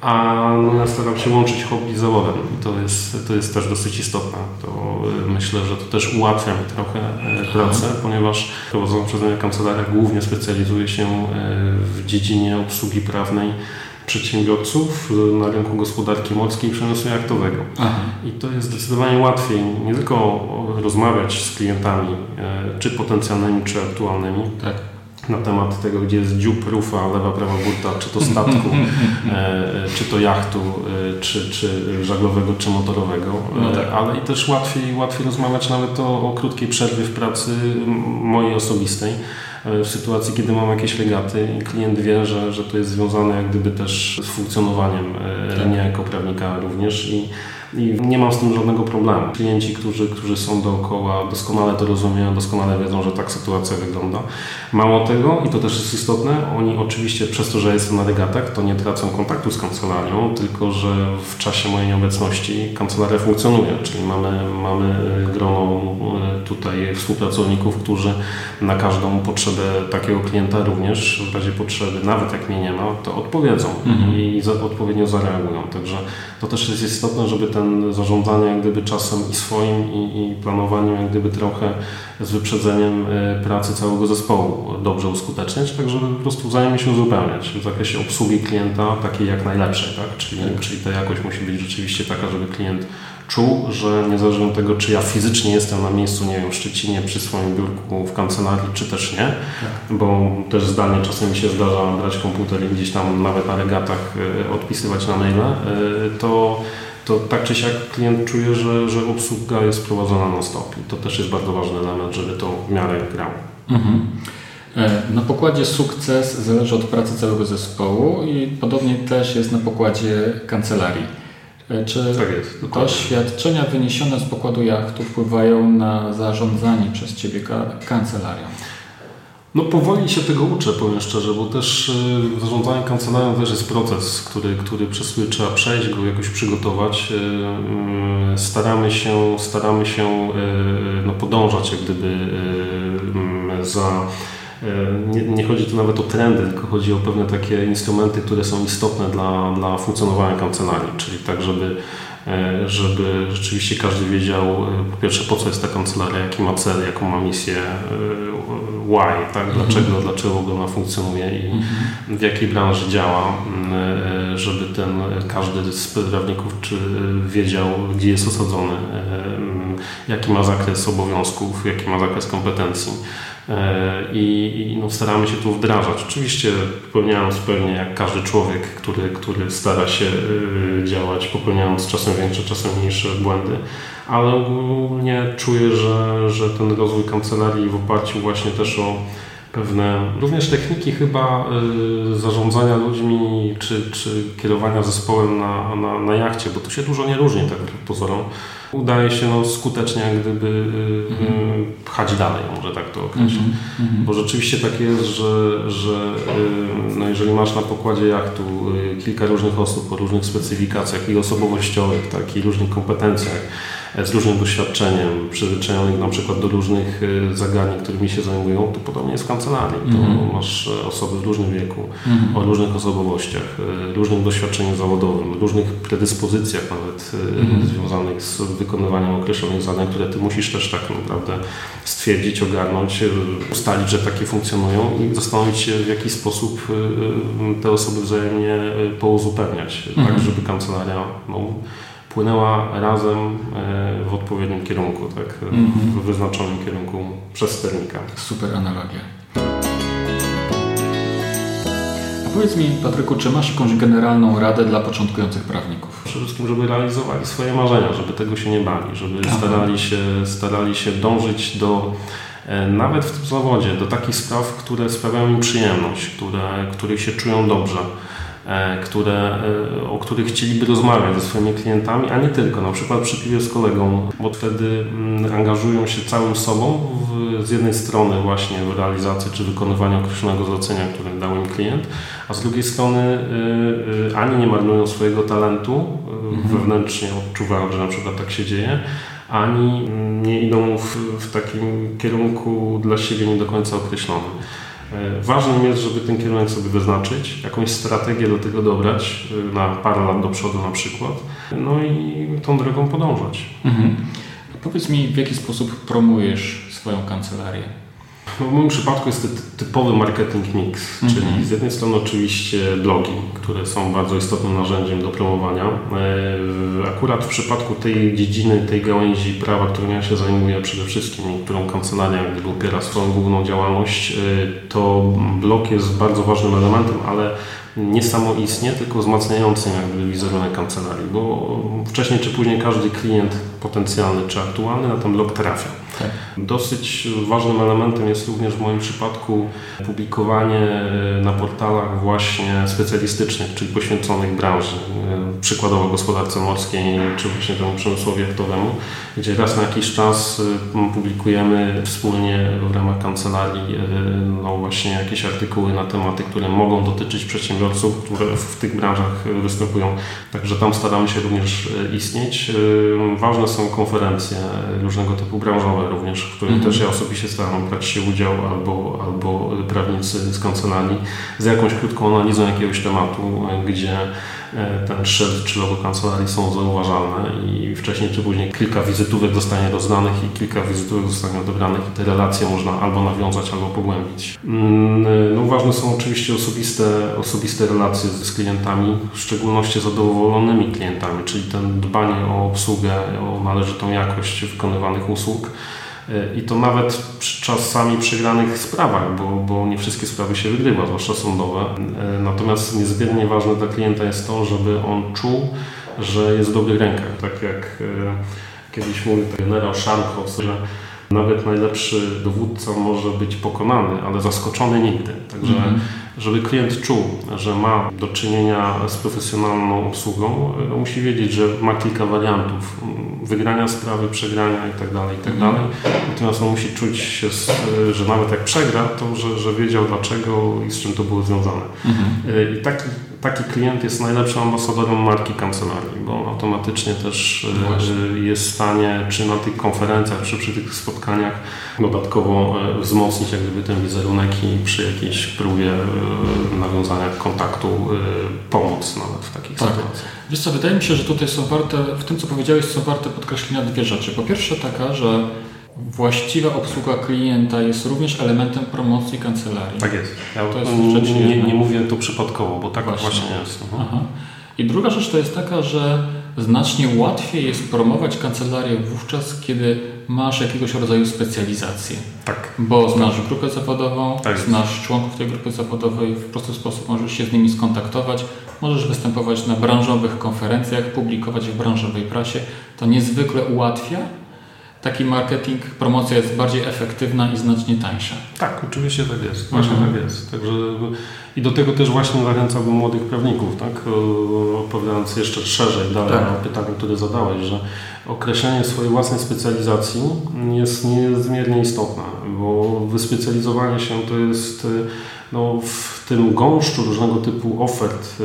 A no, ja staram się łączyć hobby z zawodem i to jest, to jest też dosyć istotne. To y, myślę, że to też ułatwia mi trochę pracę, ponieważ prowadzona przeze mnie kancelaria głównie specjalizuje się w dziedzinie obsługi prawnej przedsiębiorców na rynku gospodarki morskiej i przemysłu jachtowego. Aha. I to jest zdecydowanie łatwiej nie tylko rozmawiać z klientami, e, czy potencjalnymi, czy aktualnymi, tak. na temat tego, gdzie jest dziób, rufa, lewa, prawa burta, czy to statku, e, czy to jachtu, e, czy, czy żaglowego, czy motorowego, no tak. ale i też łatwiej, łatwiej rozmawiać nawet o, o krótkiej przerwie w pracy mojej osobistej w sytuacji, kiedy mam jakieś legaty i klient wie, że, że to jest związane jak gdyby też z funkcjonowaniem e, tak. mnie jako prawnika również i i nie mam z tym żadnego problemu. Klienci, którzy, którzy są dookoła, doskonale to rozumieją, doskonale wiedzą, że tak sytuacja wygląda. Mało tego, i to też jest istotne, oni oczywiście przez to, że jestem na regatach, to nie tracą kontaktu z kancelarią, tylko że w czasie mojej nieobecności kancelaria funkcjonuje, czyli mamy, mamy grono e, tutaj współpracowników, którzy na każdą potrzebę takiego klienta również w razie potrzeby, nawet jak mnie nie ma, to odpowiedzą mhm. i za, odpowiednio zareagują. Także to też jest istotne, żeby ten zarządzanie jak gdyby czasem i swoim i, i planowaniem jak gdyby trochę z wyprzedzeniem e, pracy całego zespołu dobrze uskuteczniać, tak żeby po prostu wzajemnie się uzupełniać w zakresie obsługi klienta takiej jak najlepszej, tak? Czyli, tak. czyli ta jakość musi być rzeczywiście taka, żeby klient czuł, że niezależnie od tego, czy ja fizycznie jestem na miejscu, nie wiem, w Szczecinie przy swoim biurku w kancelarii, czy też nie, tak. bo też zdalnie czasem mi się zdarza brać komputer i gdzieś tam nawet na regatach e, odpisywać na maile, e, to to tak czy siak klient czuje, że, że obsługa jest prowadzona na stop. I to też jest bardzo ważny element, żeby to w miarę grało. Mhm. E, na pokładzie sukces zależy od pracy całego zespołu i podobnie też jest na pokładzie kancelarii. E, czy tak jest, doświadczenia wyniesione z pokładu jachtu wpływają na zarządzanie przez Ciebie kancelarią? No powoli się tego uczę, powiem szczerze, bo też y, zarządzanie kancelarią też jest proces, który, który przez który trzeba przejść, go jakoś przygotować. Y, y, staramy się, staramy się no, podążać jak gdyby za nie, nie, chodzi tu nawet o trendy, tylko chodzi o pewne takie instrumenty, które są istotne dla, dla funkcjonowania kancelarii, czyli tak, żeby żeby rzeczywiście każdy wiedział e, po pierwsze po co jest ta kancelaria, jaki ma cel, jaką ma misję, e, why, tak? Mhm. dlaczego, dlaczego ona funkcjonuje i mhm. w jakiej branży działa, żeby ten każdy z prawników czy wiedział, gdzie jest osadzony, jaki ma zakres obowiązków, jaki ma zakres kompetencji. E, i, no, staramy się tu wdrażać. Oczywiście popełniając pewnie jak każdy człowiek, który, który stara się e, działać, popełniając czasem większe, czasem mniejsze błędy, ale ogólnie czuję, że, że ten rozwój kancelarii w oparciu właśnie też o pewne również techniki chyba y, zarządzania ludźmi czy, czy kierowania zespołem na, na, na jachcie, bo to się dużo nie różni tak pozorom. Udaje się no, skutecznie jak gdyby y, mm -hmm. pchać dalej, może tak to określić. Mm -hmm. Bo rzeczywiście tak jest, że, że y, no, jeżeli masz na pokładzie jachtu y, kilka różnych osób o różnych specyfikacjach i osobowościowych, tak, i różnych kompetencjach, z różnym doświadczeniem, przyzwyczajonych na przykład do różnych e, zagadnień, którymi się zajmują, to podobnie jest w kancelarii. To mm. masz e, osoby w różnym wieku, mm. o różnych osobowościach, e, różnym doświadczeniu zawodowym, różnych predyspozycjach nawet mm. związanych z wykonywaniem określonych zadań, które ty musisz też tak naprawdę stwierdzić, ogarnąć, ustalić, że takie funkcjonują i zastanowić się, w jaki sposób te osoby wzajemnie pouzupełniać, tak mhm. żeby kancelaria no, płynęła razem e, w odpowiednim kierunku, tak, mm -hmm. w wyznaczonym kierunku przez sternika. Super analogia. A powiedz mi, Patryku, czy masz jakąś generalną radę dla początkujących prawników? Przede wszystkim, żeby realizowali swoje marzenia, żeby tego się nie bali, żeby starali się, starali się dążyć do e, nawet w tym zawodzie, do takich spraw, które sprawiają im przyjemność, które, których się czują dobrze. E, które, e, o których chcieliby rozmawiać ze swoimi klientami, a nie tylko, na przykład przy piwie z kolegą, bo wtedy mm, angażują się całym sobą w, z jednej strony właśnie w realizację czy wykonywanie określonego zlecenia, które dał im klient, a z drugiej strony y, ani nie marnują swojego talentu, mhm. wewnętrznie odczuwają, że na przykład tak się dzieje, ani mm, nie idą w, w takim kierunku dla siebie nie do końca określonym. E, ważnym jest, żeby ten kierunek sobie wyznaczyć, jakąś strategię do tego dobrać, e, na parę lat do przodu na przykład, no i tą drogą podążać. Mhm. Powiedz mi, w jaki sposób promujesz swoją kancelarię? W moim przypadku jest to typowy marketing mix, mhm. czyli z jednej strony oczywiście blogi, które są bardzo istotnym narzędziem do promowania. E, akurat w przypadku tej dziedziny, tej gałęzi prawa, którą ja się zajmuję przede wszystkim i którą kancelaria gdyby opiera swoją główną działalność, e, to blog jest bardzo ważnym elementem, ale nie samoistnie, tylko wzmacniającym jakby wizerunek kancelarii, bo wcześniej czy później każdy klient potencjalny czy aktualny na ten blog trafia. Tak. Dosyć ważnym elementem jest również w moim przypadku publikowanie e, na portalach właśnie specjalistycznych, czyli poświęconych branży, e, przykładowo gospodarce morskiej czy właśnie temu przemysłowi jachtowemu, gdzie raz na jakiś czas e, publikujemy wspólnie w ramach kancelarii no właśnie jakieś artykuły na tematy, które mogą dotyczyć przedsiębiorców, które w tych branżach występują. Także tam staramy się również istnieć. Ważne są konferencje różnego typu branżowe również, w których mm -hmm. też ja osobiście staram brać się udział albo, albo prawnicy z kancelarii z jakąś krótką analizą jakiegoś tematu, gdzie ten szyld czy logo kancelarii są zauważalne i wcześniej czy później kilka wizytówek zostanie rozdanych i kilka wizytówek zostanie odebranych i te relacje można albo nawiązać, albo pogłębić. Mm, no, ważne są oczywiście osobiste, osobiste relacje z klientami, w szczególności zadowolonymi klientami, czyli ten dbanie o obsługę, o należytą jakość wykonywanych usług. I to nawet przy czasami przegranych sprawach, bo, bo nie wszystkie sprawy się wygrywa, zwłaszcza sądowe. Natomiast niezbędnie ważne dla klienta jest to, żeby on czuł, że jest w dobrych rękach. Tak jak e, kiedyś mówił generał Szarkow, że nawet najlepszy dowódca może być pokonany, ale zaskoczony nigdy. Także mm -hmm żeby klient czuł, że ma do czynienia z profesjonalną obsługą, e, musi wiedzieć, że ma kilka wariantów wygrania sprawy, przegrania itd. Tak itd. Tak mhm. Natomiast on musi czuć się, że nawet jak przegra, to że, że wiedział dlaczego i z czym to było związane. Mhm. E, I taki, taki klient jest najlepszym ambasadorem marki kancelarii, bo on automatycznie też e, jest w stanie, czy na tych konferencjach, czy przy tych spotkaniach dodatkowo wzmocnić jak gdyby ten wizerunek i przy jakiejś próbie E, nawiązania kontaktu e, pomóc nawet w takich tak. sytuacjach. Wiesz co, wydaje mi się, że tutaj są warte, w tym co powiedziałeś, są warte podkreślenia dwie rzeczy. Po pierwsze taka, że właściwa obsługa klienta jest również elementem promocji kancelarii. Tak jest. Ja to jest nie, nie, nie, mówię to przypadkowo, bo tak właśnie, właśnie jest. Mhm. I druga rzecz to jest taka, że znacznie łatwiej jest promować kancelarię wówczas, kiedy masz jakiegoś rodzaju specjalizację. Tak. Bo znasz grupę zawodową, tak znasz członków tej grupy zawodowej, w prosty sposób możesz się z nimi skontaktować, możesz występować na branżowych konferencjach, publikować w branżowej prasie. To niezwykle ułatwia taki marketing, promocja jest bardziej efektywna i znacznie tańsza. Tak, oczywiście tak jest. Właśnie mhm. tak jest. Także i do tego też właśnie zachęcałbym młodych prawników, tak? Odpowiadając jeszcze szerzej dalej tak. na pytanie, które zadałeś, że określenie swojej własnej specjalizacji jest niezmiernie istotne, bo wyspecjalizowanie się to jest no, w tym gąszczu różnego typu ofert, y,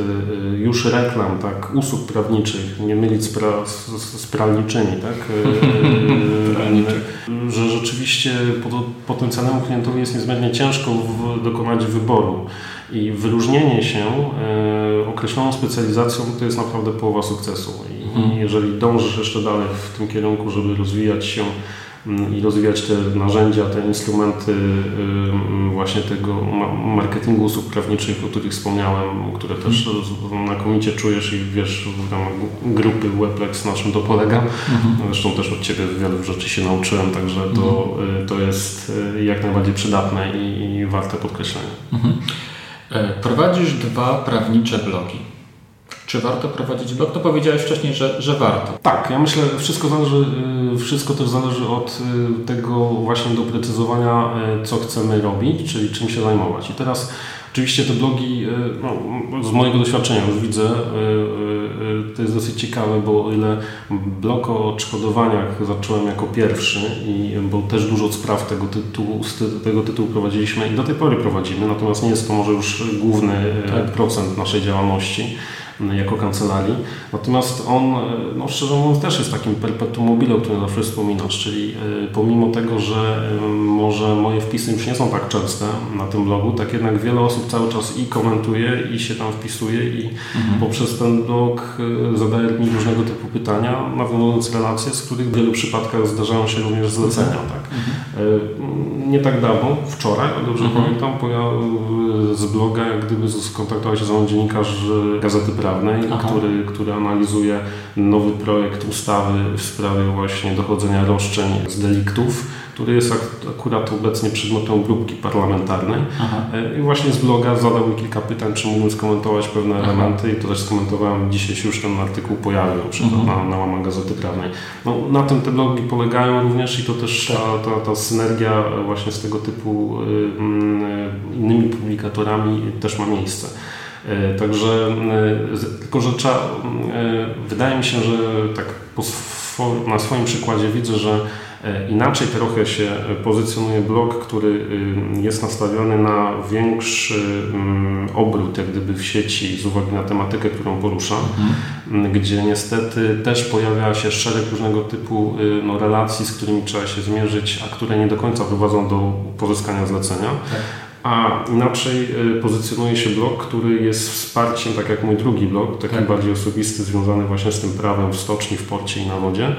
y, już reklam, tak, usług prawniczych, nie mylić z, pra, z, z prawniczymi, tak, y, że rzeczywiście potencjalnemu klientowi jest niezmiernie ciężko w, dokonać wyboru. I wyróżnienie się określoną specjalizacją to jest naprawdę połowa sukcesu. I mhm. jeżeli dążysz jeszcze dalej w tym kierunku, żeby rozwijać się i rozwijać te narzędzia, te instrumenty właśnie tego marketingu usług prawniczych, o których wspomniałem, które też mhm. znakomicie czujesz i wiesz w ramach grupy Weblex na czym to polega. Mhm. Zresztą też od Ciebie wielu rzeczy się nauczyłem, także to, mhm. y, to jest y, jak najbardziej przydatne i, i warte podkreślenia. E, prowadzisz dwa prawnicze blogi. Czy warto prowadzić blog? To powiedziałeś wcześniej, że, że warto. Tak, ja myślę, że wszystko zależy, y, wszystko też zależy od y, tego właśnie doprecyzowania, y, co chcemy robić, czyli czym się zajmować. I teraz oczywiście te blogi, no, z mojego doświadczenia już widzę, to jest dosyć ciekawe, bo o ile blog o odszkodowaniach zacząłem jako pierwszy i bo też dużo spraw tego tytułu, tego tytułu prowadziliśmy i do tej pory prowadzimy, natomiast nie jest to może już główny tak. procent naszej działalności jako kancelarii. Natomiast on, e, no szczerze mówiąc, też jest takim perpetuum mobile, o którym zawsze wspominasz, czyli e, pomimo tego, że może moje wpisy już nie są tak częste na tym blogu, tak jednak wiele osób cały czas i komentuje, i się tam wpisuje i mhm. poprzez ten blog zadaje mi różnego typu pytania, nawiązując relacje, z których w wielu przypadkach zdarzają się również zlecenia. Tak? Mhm. Nie tak dawno, wczoraj, dobrze mhm. pamiętam, z bloga, jak gdyby skontaktował się z mną dziennikarz Gazety Prawnej, który, który analizuje nowy projekt ustawy w sprawie właśnie dochodzenia roszczeń z deliktów, który jest akurat obecnie przedmiotem grupki parlamentarnej. Aha. E, I właśnie z bloga zadał mi kilka pytań, czy mógłbym skomentować pewne Aha. elementy i to też skomentowałem. Dzisiaj się już ten artykuł pojawił mhm. na, na łamach Gazety Prawnej. No, na tym te blogi polegają również i to też tak. ta, ta, ta synergia właśnie z tego typu y, y, innymi publikatorami też ma miejsce. E, także, e, tylko że trzeba, e, wydaje mi się, że tak na swoim przykładzie widzę, że inaczej trochę się pozycjonuje blog, który jest nastawiony na większy mm, obrót jak gdyby w sieci z uwagi na tematykę, którą porusza, mhm. gdzie niestety też pojawia się szereg różnego typu no, relacji, z którymi trzeba się zmierzyć, a które nie do końca prowadzą do pozyskania zlecenia. Tak a inaczej y, pozycjonuje się blog, który jest wsparciem, tak jak mój drugi blog, taki tak. bardziej osobisty, związany właśnie z tym prawem w stoczni, w porcie i na wodzie,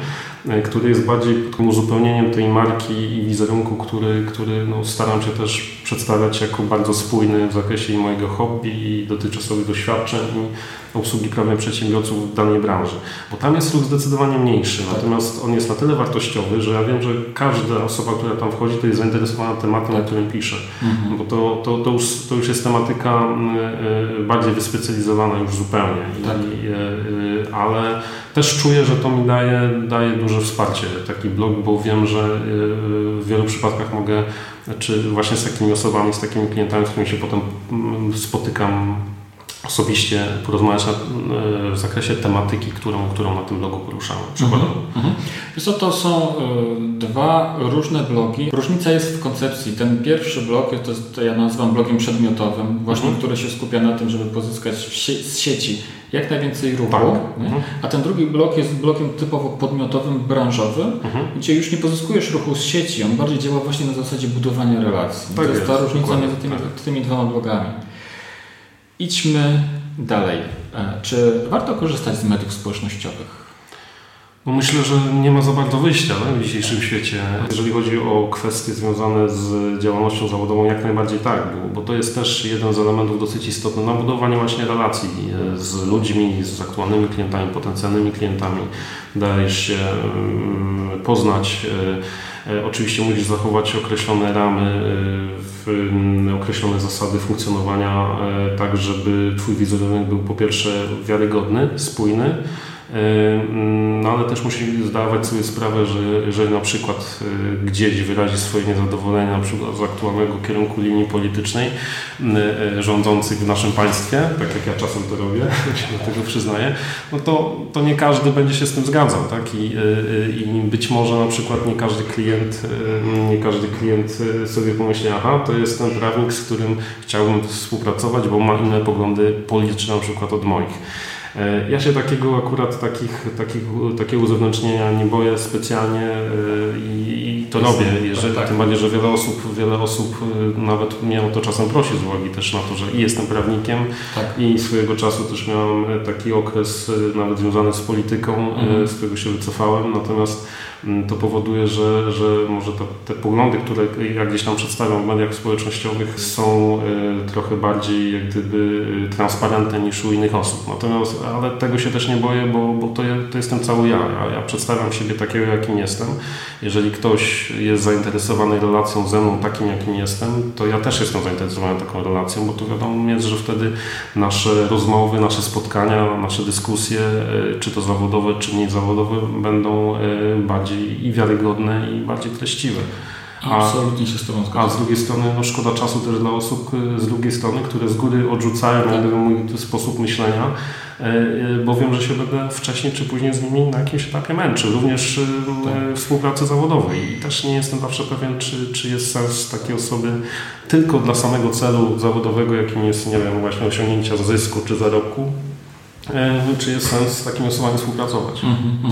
który jest bardziej uzupełnieniem tej marki i wizerunku, który, który no, staram się też przedstawiać jako bardzo spójny w zakresie i mojego hobby i dotychczasowych doświadczeń i obsługi prawnej przedsiębiorców w danej branży. Bo tam jest ruch zdecydowanie mniejszy, tak. natomiast on jest na tyle wartościowy, że ja wiem, że każda osoba, która tam wchodzi, to jest zainteresowana tematem, tak. o którym pisze. Mhm. Bo to, to, to, już, to już jest tematyka y, bardziej wyspecjalizowana już zupełnie. Tak. I, y, ale też czuję, że to mi daje, daje duże wsparcie, taki blog, bo wiem, że w wielu przypadkach mogę, czy właśnie z takimi osobami, z takimi klientami, z którymi się potem mm, spotykam osobiście porozmawiać na, e, w zakresie tematyki, którą, którą na tym blogu poruszamy. Przykładowo. Mhm. mhm. To są y, dwa różne blogi. Różnica jest w koncepcji. Ten pierwszy blog, to, jest, to ja nazywam blogiem przedmiotowym, właśnie mhm. który się skupia na tym, żeby pozyskać z sieci jak najwięcej ruchu, tak. mhm. a ten drugi blok jest blokiem typowo podmiotowym, branżowym, gdzie już nie pozyskujesz ruchu z sieci, on bardziej działa właśnie na zasadzie budowania relacji. Tak to jest, jest ta różnica między tymi, tak. tymi dwoma blogami. Idźmy dalej. E, czy warto korzystać z mediów społecznościowych? No myślę, że nie ma za bardzo wyjścia w dzisiejszym świecie. Jeżeli chodzi o kwestie związane z działalnością zawodową, jak najbardziej tak, bo, bo to jest też jeden z elementów dosyć istotny na budowanie właśnie relacji e, z ludźmi, z aktualnymi klientami, potencjalnymi klientami. Dajesz się mm, poznać. E, oczywiście musisz zachować określone ramy określone zasady funkcjonowania, e, tak żeby Twój wizerunek był po pierwsze wiarygodny, spójny, no ale też musi zdawać sobie sprawę, że jeżeli na przykład gdzieś wyrazi swoje niezadowolenie na przykład z aktualnego kierunku linii politycznej rządzących w naszym państwie, tak jak ja czasem to robię, się do tego przyznaję, no to, to nie każdy będzie się z tym zgadzał, tak? I, i być może na przykład nie każdy klient, nie każdy klient sobie pomyśli, aha, to jest ten prawnik, z którym chciałbym współpracować, bo ma inne poglądy polityczne na przykład od moich. E, ja się takiego akurat takich, takich, takiego uzewnętrznienia nie boję specjalnie e, i, i to robię. Jeżeli, tak, tak. Tym bardziej, że wiele osób, wiele osób e, nawet mnie o to czasem prosi z uwagi też na to, że i jestem prawnikiem tak. i swojego czasu też miałem taki okres nawet związany z polityką, mhm. z którego się wycofałem. Natomiast to powoduje, że, że może to, te poglądy, które ja gdzieś tam przedstawiam w mediach społecznościowych są y, trochę bardziej jak gdyby y, transparentne niż u innych osób. Natomiast, ale tego się też nie boję, bo, bo to, to jestem cały ja. ja. Ja przedstawiam siebie takiego, jakim jestem. Jeżeli ktoś jest zainteresowany relacją ze mną takim, jakim jestem, to ja też jestem zainteresowany taką relacją, bo to wiadomo jest, że wtedy nasze rozmowy, nasze spotkania, nasze dyskusje, y, czy to zawodowe, czy mniej zawodowe, będą bardziej bardziej i wiarygodne i bardziej treściwe. A, Absolutnie się z Tobą zgadzam. A z drugiej strony no, szkoda czasu też dla osób z drugiej strony, które z góry odrzucają tak. mój sposób myślenia, e, e, bo wiem, że się będę wcześniej czy później z nimi na jakimś etapie męczył, również tak. współpracy zawodowej. I też nie jestem zawsze pewien, czy, czy jest sens takiej osoby tylko dla samego celu zawodowego, jakim jest, nie wiem, właśnie osiągnięcia zysku czy zarobku, czy jest sens z takimi osobami współpracować. Mm -hmm.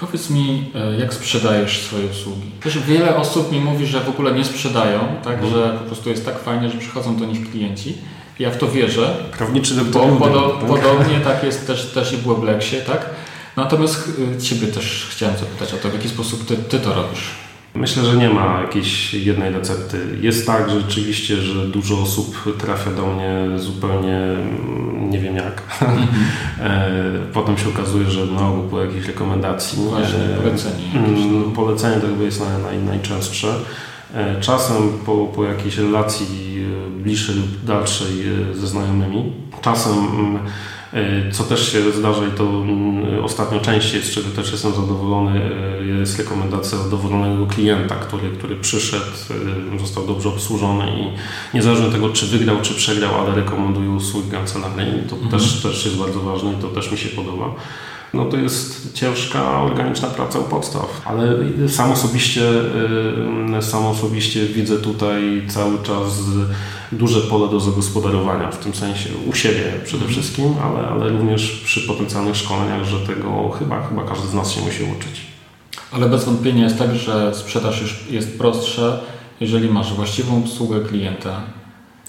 Powiedz mi, e, jak sprzedajesz swoje usługi? Też wiele osób mi mówi, że w ogóle nie sprzedają, tak, mhm. że po prostu jest tak fajnie, że przychodzą do nich klienci. Ja w to wierzę. Prawniczy bo podo tak? Podobnie tak jest też, też i w Weblexie, tak? Natomiast e, Ciebie też chciałem zapytać o to, w jaki sposób Ty, ty to robisz. Myślę, że nie ma jakiejś jednej recepty. Jest tak że rzeczywiście, że dużo osób trafia do mnie zupełnie mm, nie wiem jak. Mhm. E, potem się okazuje, że na ogół po jakiejś rekomendacji. Właśnie, polecenie. Mm, polecenie to chyba jest naj, naj, najczęstsze. E, czasem po, po jakiejś relacji e, bliższej lub dalszej ze znajomymi. Czasem mm, E, co też się zdarza i to mm, ostatnio częściej, z czego też jestem zadowolony, e, jest rekomendacja zadowolonego klienta, który, który przyszedł, e, został dobrze obsłużony i niezależnie od tego, czy wygrał, czy przegrał, ale rekomenduje usługi kancelaryjnej. To mhm. też, też jest bardzo ważne i to też mi się podoba no to jest ciężka, organiczna praca u podstaw. Ale sam osobiście, sam osobiście widzę tutaj cały czas duże pole do zagospodarowania, w tym sensie u siebie przede mhm. wszystkim, ale, ale również przy potencjalnych szkoleniach, że tego chyba, chyba każdy z nas się musi uczyć. Ale bez wątpienia jest tak, że sprzedaż już jest prostsza, jeżeli masz właściwą obsługę klienta,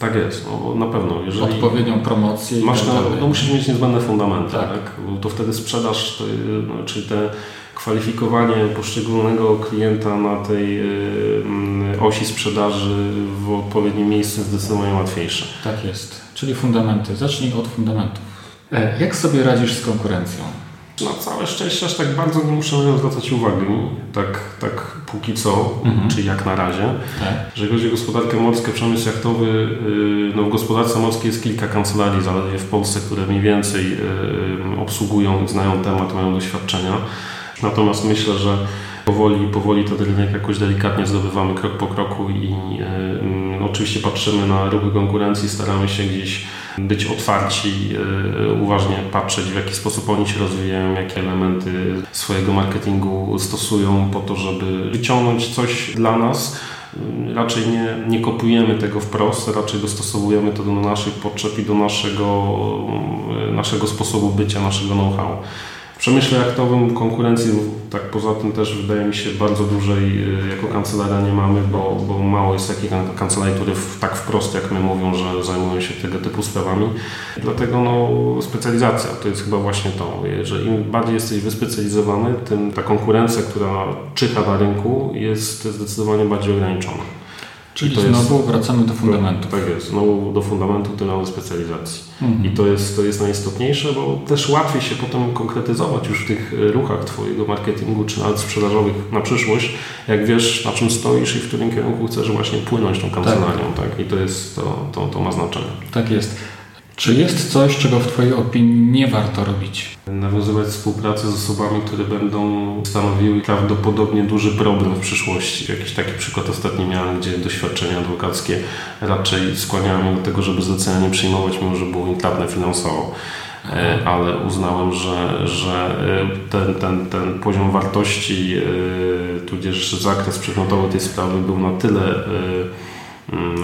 tak jest, no, na pewno. Jeżeli Odpowiednią promocję. Masz tak no, musisz mieć niezbędne fundamenty, tak. tak? Bo to wtedy sprzedaż, to, no, czyli te kwalifikowanie poszczególnego klienta na tej y, osi sprzedaży w odpowiednim miejscu jest zdecydowanie łatwiejsze. Tak jest. Czyli fundamenty. Zacznij od fundamentów. E, jak sobie radzisz z konkurencją? Na całe szczęście aż tak bardzo nie muszę na nią zwracać uwagi, tak, tak póki co, mhm. czy jak na razie. Tak. Jeżeli chodzi o gospodarkę morską, przemysł jachtowy, y, no w gospodarce morskiej jest kilka kancelarii zaledwie w Polsce, które mniej więcej y, obsługują, znają temat, mają doświadczenia. Natomiast myślę, że powoli, powoli ten rynek jakoś delikatnie zdobywamy krok po kroku i y, oczywiście patrzymy na ruchy konkurencji, staramy się gdzieś być otwarci, y, uważnie patrzeć w jaki sposób oni się rozwijają, jakie elementy swojego marketingu stosują po to, żeby wyciągnąć coś dla nas. Y, raczej nie, nie kopujemy tego wprost, raczej dostosowujemy to do naszych potrzeb i do naszego, naszego sposobu bycia, naszego know-how przemyśle jachtowym konkurencji, tak poza tym też wydaje mi się bardzo dużej y, jako kancelaria nie mamy, bo, bo mało jest takich kancelarii, które w, tak wprost jak my mówią, że zajmują się tego typu sprawami. Dlatego no, specjalizacja to jest chyba właśnie to, że im bardziej jesteś wyspecjalizowany, tym ta konkurencja, która czyha na rynku jest zdecydowanie bardziej ograniczona. Czyli to znowu jest, wracamy do fundamentu. Tak jest, znowu do fundamentu do specjalizacji. Mhm. I to jest, to jest najistotniejsze, bo też łatwiej się potem konkretyzować już w tych e, ruchach Twojego marketingu czy nawet sprzedażowych na przyszłość, jak wiesz na czym stoisz i w którym kierunku chcesz właśnie płynąć tą kancelarią. Tak. tak? I to, jest, to, to, to ma znaczenie. Tak jest. Czy jest coś, czego w Twojej opinii nie warto robić? Nawiązywać współpracę z osobami, które będą stanowiły prawdopodobnie duży problem w przyszłości. Jakiś taki przykład ostatni miałem, gdzie doświadczenia adwokackie raczej skłaniały mnie do tego, żeby zlecenia nie przyjmować, mimo że było intratne finansowo. E, ale uznałem, że, że e, ten, ten, ten poziom wartości, e, tudzież zakres przedmiotowy tej sprawy był na tyle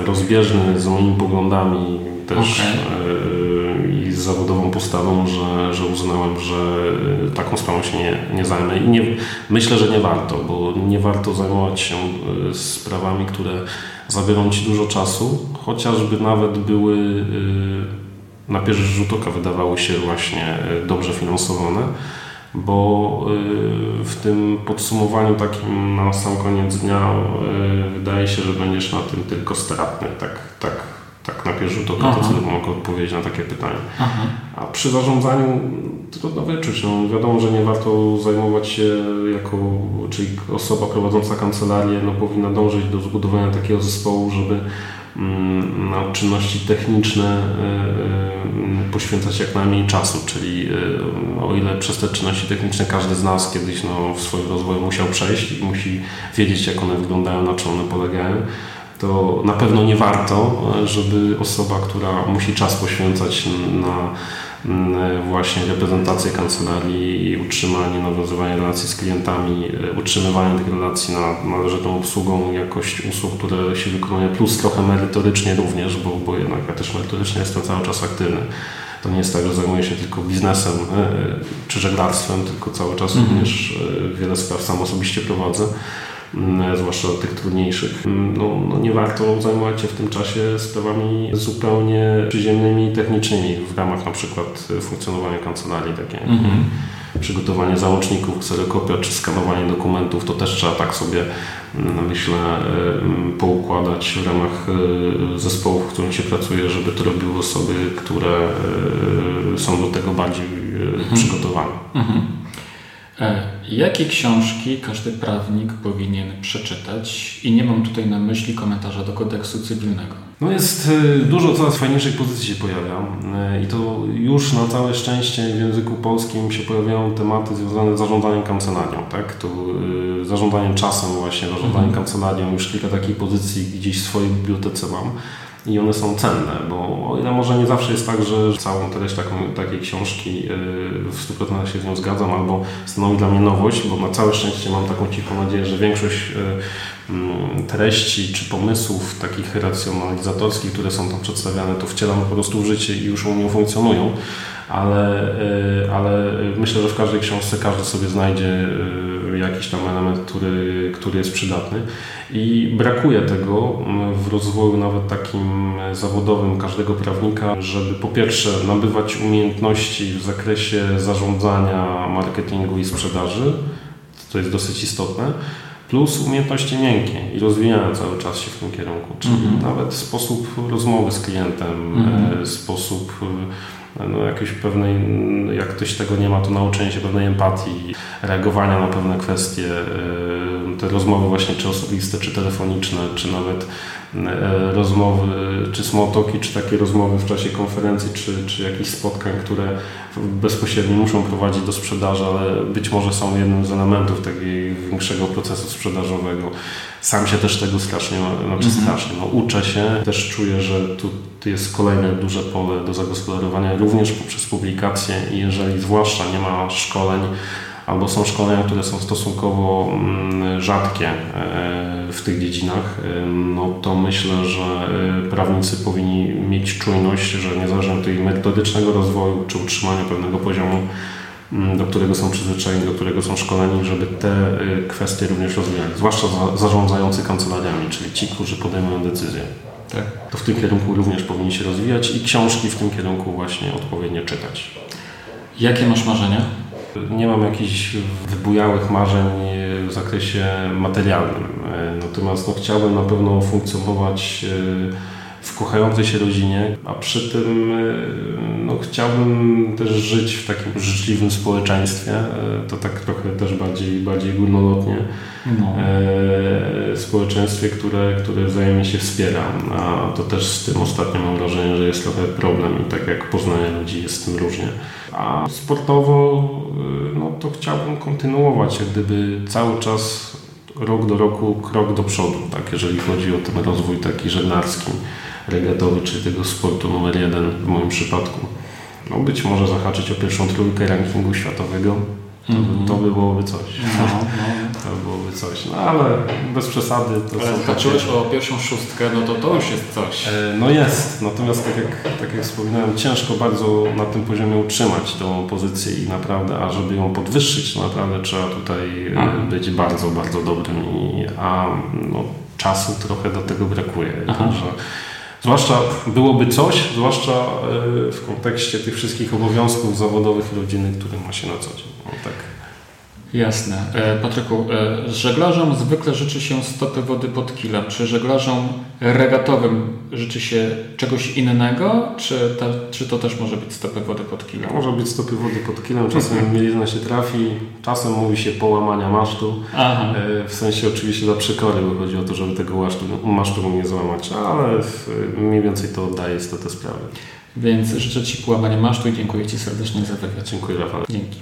rozbieżny z moimi poglądami też okay. i z zawodową postawą, że, że uznałem, że taką sprawą się nie, nie zajmę. I nie, myślę, że nie warto, bo nie warto zajmować się sprawami, które zabiorą Ci dużo czasu, chociażby nawet były na pierwszy rzut oka wydawały się właśnie e, dobrze finansowane, bo e, w tym podsumowaniu takim na sam koniec dnia e, wydaje się, że będziesz na tym tylko stratny. Tak, tak, tak na pierwszy rzut oka to co mogę odpowiedzieć na takie pytanie. Aha. A przy zarządzaniu trudno wyczuć. No, wiadomo, że nie warto zajmować się jako, czyli osoba prowadząca kancelarię no, powinna dążyć do zbudowania takiego zespołu, żeby na czynności techniczne e, e, poświęcać jak najmniej czasu, czyli e, o ile przez te czynności techniczne każdy z nas kiedyś no, w swoim rozwoju musiał przejść i musi wiedzieć jak one wyglądają, na czym one polegają, to na pewno nie warto, żeby osoba, która musi czas poświęcać na Mm, właśnie reprezentację kancelarii i utrzymanie, nawiązywanie relacji z klientami, e, utrzymywanie tych relacji na należytą obsługą, jakość usług, które się wykonuje, plus trochę merytorycznie również, bo, bo jednak ja też merytorycznie jestem cały czas aktywny. To nie jest tak, że zajmuję się tylko biznesem e, e, czy żeglarstwem, tylko cały czas mm -hmm. również wiele spraw sam osobiście prowadzę. Mm, zwłaszcza tych trudniejszych. Mm, no, no, nie warto zajmować się w tym czasie sprawami zupełnie przyziemnymi i technicznymi w ramach na przykład funkcjonowania kancelarii takie. Mhm. Przygotowanie załączników, kserokopia czy skanowanie dokumentów, to też trzeba tak sobie, mm, myślę, poukładać w ramach e, zespołów, w którym się pracuje, żeby to robiły osoby, które e, są do tego bardziej e, mhm. przygotowane. Mhm. Jakie książki każdy prawnik powinien przeczytać? I nie mam tutaj na myśli komentarza do kodeksu cywilnego. No jest e, dużo coraz fajniejszych pozycji się pojawia e, i to już na całe szczęście w języku polskim się pojawiają tematy związane z zarządzaniem kancelarią, tak? To zarządzaniem czasem właśnie, zarządzaniem mhm. kancelarią, już kilka takich pozycji gdzieś w swojej bibliotece mam i one są cenne, bo o ile może nie zawsze jest tak, że całą treść taką, takiej książki yy, w 100% się z nią zgadzam, albo stanowi dla mnie nowość, bo na całe szczęście mam taką cichą nadzieję, że większość mm, treści czy pomysłów takich racjonalizatorskich, które są tam przedstawiane, to wcielam po prostu w życie i już u mnie funkcjonują. Ale, y, ale myślę, że w każdej książce każdy sobie znajdzie y, jakiś tam element, który, który jest przydatny. I brakuje tego w rozwoju nawet takim zawodowym każdego prawnika, żeby po pierwsze nabywać umiejętności w zakresie zarządzania, marketingu i sprzedaży, to jest dosyć istotne, plus umiejętności miękkie i rozwijania cały czas się w tym kierunku, czyli mm -hmm. nawet sposób rozmowy z klientem, mm -hmm. sposób no, jakiejś pewnej, jak ktoś tego nie ma, to nauczenie się pewnej empatii, reagowania na pewne kwestie, y, te rozmowy właśnie czy osobiste, czy telefoniczne, czy nawet rozmowy, czy smotoki, czy takie rozmowy w czasie konferencji, czy, czy jakichś spotkań, które bezpośrednio muszą prowadzić do sprzedaży, ale być może są jednym z elementów takiego większego procesu sprzedażowego. Sam się też tego strasznie, znaczy mhm. strasznie, no, uczę się, też czuję, że tu jest kolejne duże pole do zagospodarowania, również poprzez publikacje i jeżeli zwłaszcza nie ma szkoleń, albo są szkolenia, które są stosunkowo mm, rzadkie e, w tych dziedzinach, e, no to myślę, że e, prawnicy powinni mieć czujność, że niezależnie od tej metodycznego rozwoju czy utrzymania pewnego poziomu, mm, do którego są przyzwyczajeni, do którego są szkoleni, żeby te kwestie również rozwijali, zwłaszcza zarządzający kancelariami, czyli ci, którzy podejmują decyzje. Tak. To w tym kierunku również powinni się rozwijać i książki w tym kierunku właśnie odpowiednio czytać. Jakie masz marzenia? Nie mam jakichś wybujałych marzeń w zakresie materialnym, natomiast no, chciałbym na pewno funkcjonować e, w kochającej się rodzinie, a przy tym no, chciałbym też żyć w takim życzliwym społeczeństwie. To tak trochę też bardziej, bardziej górnolotnie. No. Społeczeństwie, które, które wzajemnie się wspiera. A to też z tym ostatnio mam wrażenie, że jest trochę problem i tak jak poznanie ludzi jest z tym różnie. A sportowo no, to chciałbym kontynuować jak gdyby cały czas rok do roku krok do przodu, tak, jeżeli chodzi o ten rozwój taki żeglarski, regatowy, czyli tego sportu numer jeden w moim przypadku. No być może zahaczyć o pierwszą trójkę rankingu światowego, to, mm to by byłoby coś. No, no. To byłoby coś. No ale bez przesady. To ale zahaczyłeś takie... o pierwszą szóstkę, no to to już jest coś. E, no jest. Natomiast tak jak, tak jak wspominałem, ciężko bardzo na tym poziomie utrzymać tą pozycję i naprawdę, a żeby ją podwyższyć, to naprawdę trzeba tutaj mhm. być bardzo, bardzo dobrym. I, a no, czasu trochę do tego brakuje. Że, Zwłaszcza byłoby coś, zwłaszcza e, w kontekście tych wszystkich obowiązków zawodowych i rodzinnych, które ma się na co dzień. No, tak. Jasne. E, Patryku, e, żeglarzom zwykle życzy się stopy wody pod kilem. Czy żeglarzom regatowym życzy się czegoś innego, czy, ta, czy to też może być stopy wody pod kilem? Może być stopy wody pod kilem, czasem mielizna się trafi, czasem mówi się połamania masztu, Aha. E, w sensie oczywiście dla przekory, bo chodzi o to, żeby tego masztu, masztu nie złamać, ale mniej więcej to oddaje te sprawy. Więc życzę Ci połamania masztu i dziękuję Ci serdecznie za wywiad. Dziękuję Rafał. Dzięki.